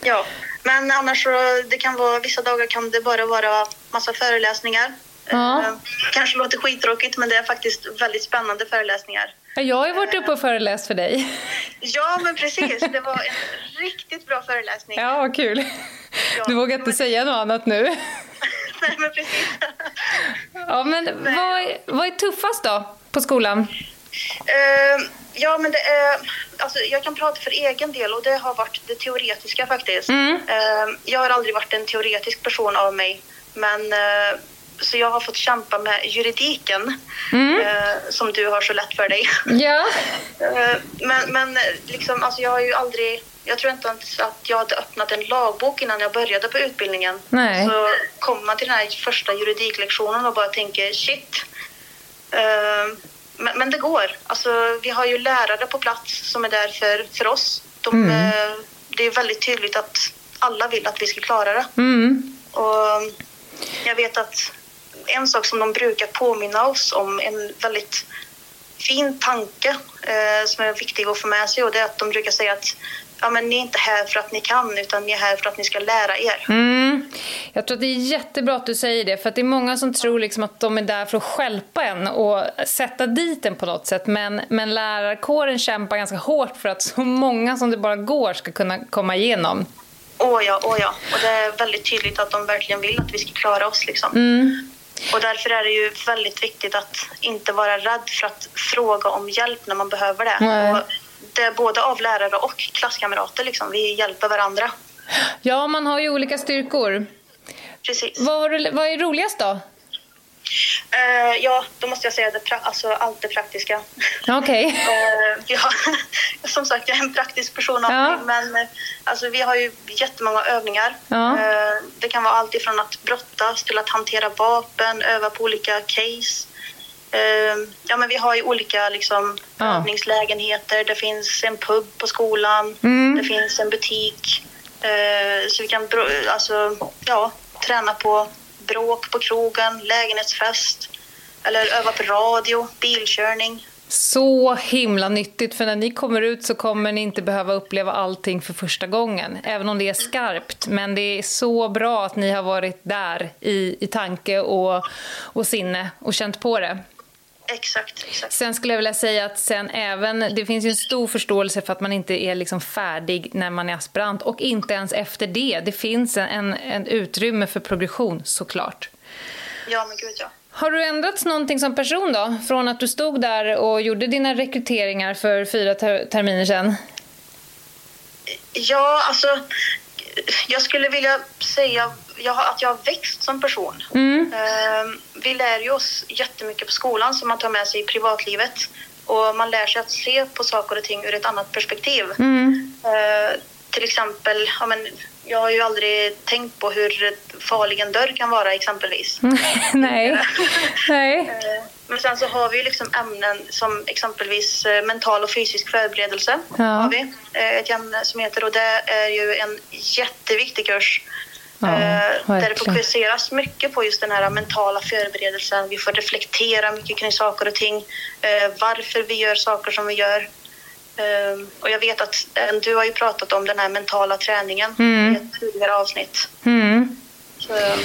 [SPEAKER 4] Ja, men annars så det kan vara, vissa dagar kan det bara vara massa föreläsningar. Ja. Eh, kanske låter skittråkigt men det är faktiskt väldigt spännande föreläsningar.
[SPEAKER 1] Jag har ju varit uppe och föreläst för dig.
[SPEAKER 4] Ja, men precis. Det var en riktigt bra föreläsning.
[SPEAKER 1] Ja, vad kul. Ja, du vågar inte men... säga något annat nu.
[SPEAKER 4] Nej, men precis.
[SPEAKER 1] Ja, men vad är, vad är tuffast då på skolan?
[SPEAKER 4] Uh, ja, men det är... alltså, jag kan prata för egen del och det har varit det teoretiska faktiskt.
[SPEAKER 1] Mm.
[SPEAKER 4] Eh, jag har aldrig varit en teoretisk person av mig, men eh, så jag har fått kämpa med juridiken
[SPEAKER 1] Mm.
[SPEAKER 4] eh, som du har så lätt för dig.
[SPEAKER 1] Ja.
[SPEAKER 4] Eh, men men liksom, alltså, jag har ju aldrig, jag tror inte ens att jag hade öppnat en lagbok innan jag började på utbildningen.
[SPEAKER 1] Nej.
[SPEAKER 4] Så kommer man till den här första juridiklektionen och bara tänker shit. Eh, men, men det går. Alltså, vi har ju lärare på plats som är där för, för oss. De, eh, det är väldigt tydligt att alla vill att vi ska klara det.
[SPEAKER 1] Mm.
[SPEAKER 4] Och jag vet att en sak som de brukar påminna oss om, en väldigt fin tanke eh, som är viktig att få med sig och det är att de brukar säga att ja, men ni är inte här för att ni kan utan ni är här för att ni ska lära er.
[SPEAKER 1] Mm. Jag tror att det är jättebra att du säger det, för att det är många som tror liksom att de är där för att stjälpa en och sätta dit en på något sätt. Men, men lärarkåren kämpar ganska hårt för att så många som det bara går ska kunna komma igenom.
[SPEAKER 4] Åh ja, åh ja. Och det är väldigt tydligt att de verkligen vill att vi ska klara oss liksom.
[SPEAKER 1] Mm.
[SPEAKER 4] Och därför är det ju väldigt viktigt att inte vara rädd för att fråga om hjälp när man behöver det.
[SPEAKER 1] Nej.
[SPEAKER 4] Och det är både av lärare och klasskamrater liksom. Vi hjälper varandra.
[SPEAKER 1] Ja, man har ju olika styrkor.
[SPEAKER 4] Precis.
[SPEAKER 1] Vad, du, vad är roligast då?
[SPEAKER 4] Eh, ja, då måste jag säga det, alltså allt det praktiska.
[SPEAKER 1] Okej.
[SPEAKER 4] Eh, vi har, som sagt, jag är en praktisk person av
[SPEAKER 1] Ja.
[SPEAKER 4] men eh, alltså, vi har ju jättemånga övningar.
[SPEAKER 1] Ja.
[SPEAKER 4] Eh, det kan vara allt ifrån att brottas till att hantera vapen, öva på olika case. Eh, ja, men vi har ju olika liksom,
[SPEAKER 1] Ja.
[SPEAKER 4] övningslägenheter. Det finns en pub på skolan.
[SPEAKER 1] Mm.
[SPEAKER 4] Det finns en butik. Eh, så vi kan alltså, ja, träna på bråk på krogen, lägenhetsfest. Eller öva på radio, bilkörning.
[SPEAKER 1] Så himla nyttigt, för när ni kommer ut så kommer ni inte behöva uppleva allting för första gången. Även om det är skarpt. Men det är så bra att ni har varit där i, i tanke och, och sinne och känt på det.
[SPEAKER 4] Exakt, exakt.
[SPEAKER 1] Sen skulle jag vilja säga att sen även, det finns ju en stor förståelse för att man inte är liksom färdig när man är aspirant och inte ens efter det. Det finns en, en, utrymme för progression såklart.
[SPEAKER 4] Ja, men gud ja.
[SPEAKER 1] Har du ändrats någonting som person då? Från att du stod där och gjorde dina rekryteringar för fyra ter- terminer sedan?
[SPEAKER 4] Ja, alltså jag skulle vilja säga jag att jag har växt som person.
[SPEAKER 1] Mm.
[SPEAKER 4] Eh, vi lär ju oss jättemycket på skolan som man tar med sig i privatlivet. Och man lär sig att se på saker och ting ur ett annat perspektiv.
[SPEAKER 1] Mm.
[SPEAKER 4] Eh, till exempel, ja, men, jag har ju aldrig tänkt på hur farlig en dörr kan vara exempelvis.
[SPEAKER 1] Nej. Nej.
[SPEAKER 4] Eh, Men sen så har vi ju liksom ämnen som exempelvis eh, mental och fysisk förberedelse.
[SPEAKER 1] Ja.
[SPEAKER 4] Har vi. Eh, Ett ämne som heter och det är ju en jätteviktig kurs.
[SPEAKER 1] Ja,
[SPEAKER 4] eh, där det fokuseras mycket på just den här mentala förberedelsen. Vi får reflektera mycket kring saker och ting. eh, Varför vi gör saker som vi gör. Eh, Och jag vet att eh, du har ju pratat om den här mentala träningen
[SPEAKER 1] Mm.
[SPEAKER 4] i ett tidigare avsnitt.
[SPEAKER 1] Mm.
[SPEAKER 4] Så, eh,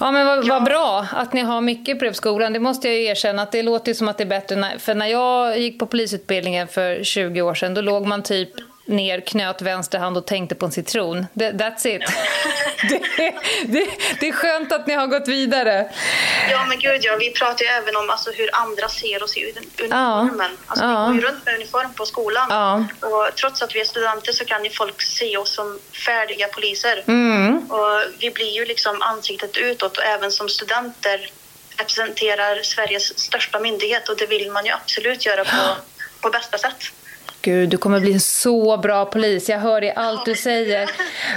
[SPEAKER 1] Ja, men vad, vad bra att ni har mycket på skolan. Det måste jag ju erkänna att det låter som att det är bättre. När, för när jag gick på polisutbildningen för 20 år sedan, då låg man typ ner, knöt vänster hand och tänkte på en citron. Det, that's it. det, det, det är skönt att ni har gått vidare.
[SPEAKER 4] Ja men gud ja, vi pratar ju även om alltså, hur andra ser oss i uni- uniformen. Alltså,
[SPEAKER 1] Ja.
[SPEAKER 4] Vi går ju runt med uniform på skolan.
[SPEAKER 1] Ja.
[SPEAKER 4] Och trots att vi är studenter så kan ju folk se oss som färdiga poliser.
[SPEAKER 1] Mm.
[SPEAKER 4] Och vi blir ju liksom ansiktet utåt och även som studenter representerar Sveriges största myndighet och det vill man ju absolut göra på, på bästa sätt.
[SPEAKER 1] Gud, du kommer bli en så bra polis. Jag hör i allt du säger.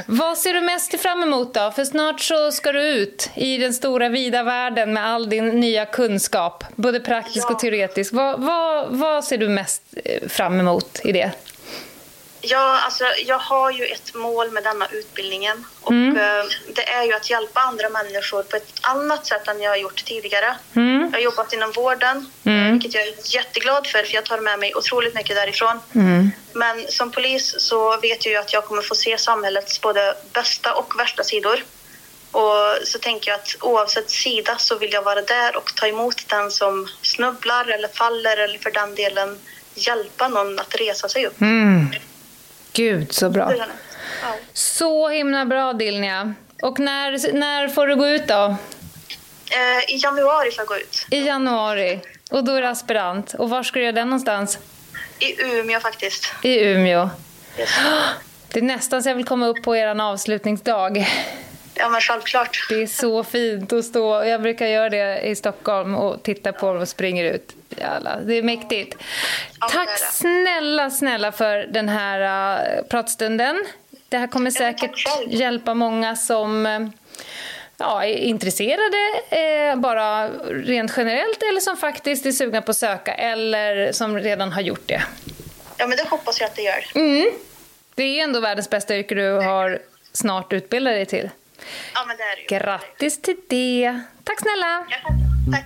[SPEAKER 1] Vad ser du mest fram emot då? För snart så ska du ut i den stora vida världen med all din nya kunskap, både praktisk
[SPEAKER 4] Ja.
[SPEAKER 1] och teoretisk. Vad, vad, vad ser du mest eh, fram emot i det?
[SPEAKER 4] Ja, alltså jag har ju ett mål med denna utbildningen och
[SPEAKER 1] Mm.
[SPEAKER 4] eh, det är ju att hjälpa andra människor på ett annat sätt än jag har gjort tidigare.
[SPEAKER 1] Mm.
[SPEAKER 4] Jag har jobbat inom vården,
[SPEAKER 1] Mm.
[SPEAKER 4] eh, vilket jag är jätteglad för, för jag tar med mig otroligt mycket därifrån.
[SPEAKER 1] Mm.
[SPEAKER 4] Men som polis så vet jag ju att jag kommer få se samhällets både bästa och värsta sidor. Och så tänker jag att oavsett sida så vill jag vara där och ta emot den som snubblar eller faller eller för den delen hjälpa någon att resa sig upp.
[SPEAKER 1] Gud, så bra.
[SPEAKER 4] Ja.
[SPEAKER 1] Så himla bra, Dilnia. Och när, när får du gå ut då?
[SPEAKER 4] Eh, I januari får jag gå ut.
[SPEAKER 1] I januari. Och då är du aspirant. Och var ska du göra den någonstans?
[SPEAKER 4] I Umeå faktiskt.
[SPEAKER 1] I Umeå. Det är nästan så jag vill komma upp på er avslutningsdag.
[SPEAKER 4] Ja, men självklart.
[SPEAKER 1] Det är så fint att stå. Jag brukar göra det i Stockholm och titta på dem och springer ut. Jävlar, det är mäktigt.
[SPEAKER 4] Ja, det är
[SPEAKER 1] Tack
[SPEAKER 4] det.
[SPEAKER 1] snälla, snälla för den här uh, pratstunden. Det här kommer säkert hjälpa många som eh, ja, är intresserade eh, bara rent generellt eller som faktiskt är sugna på att söka eller som redan har gjort det.
[SPEAKER 4] Ja, men det hoppas jag att det gör.
[SPEAKER 1] Det är ändå världens bästa yrke du har snart utbildat dig till.
[SPEAKER 4] Ja, men det är det ju.
[SPEAKER 1] Grattis till det! Tack snälla!
[SPEAKER 4] Ja, tack.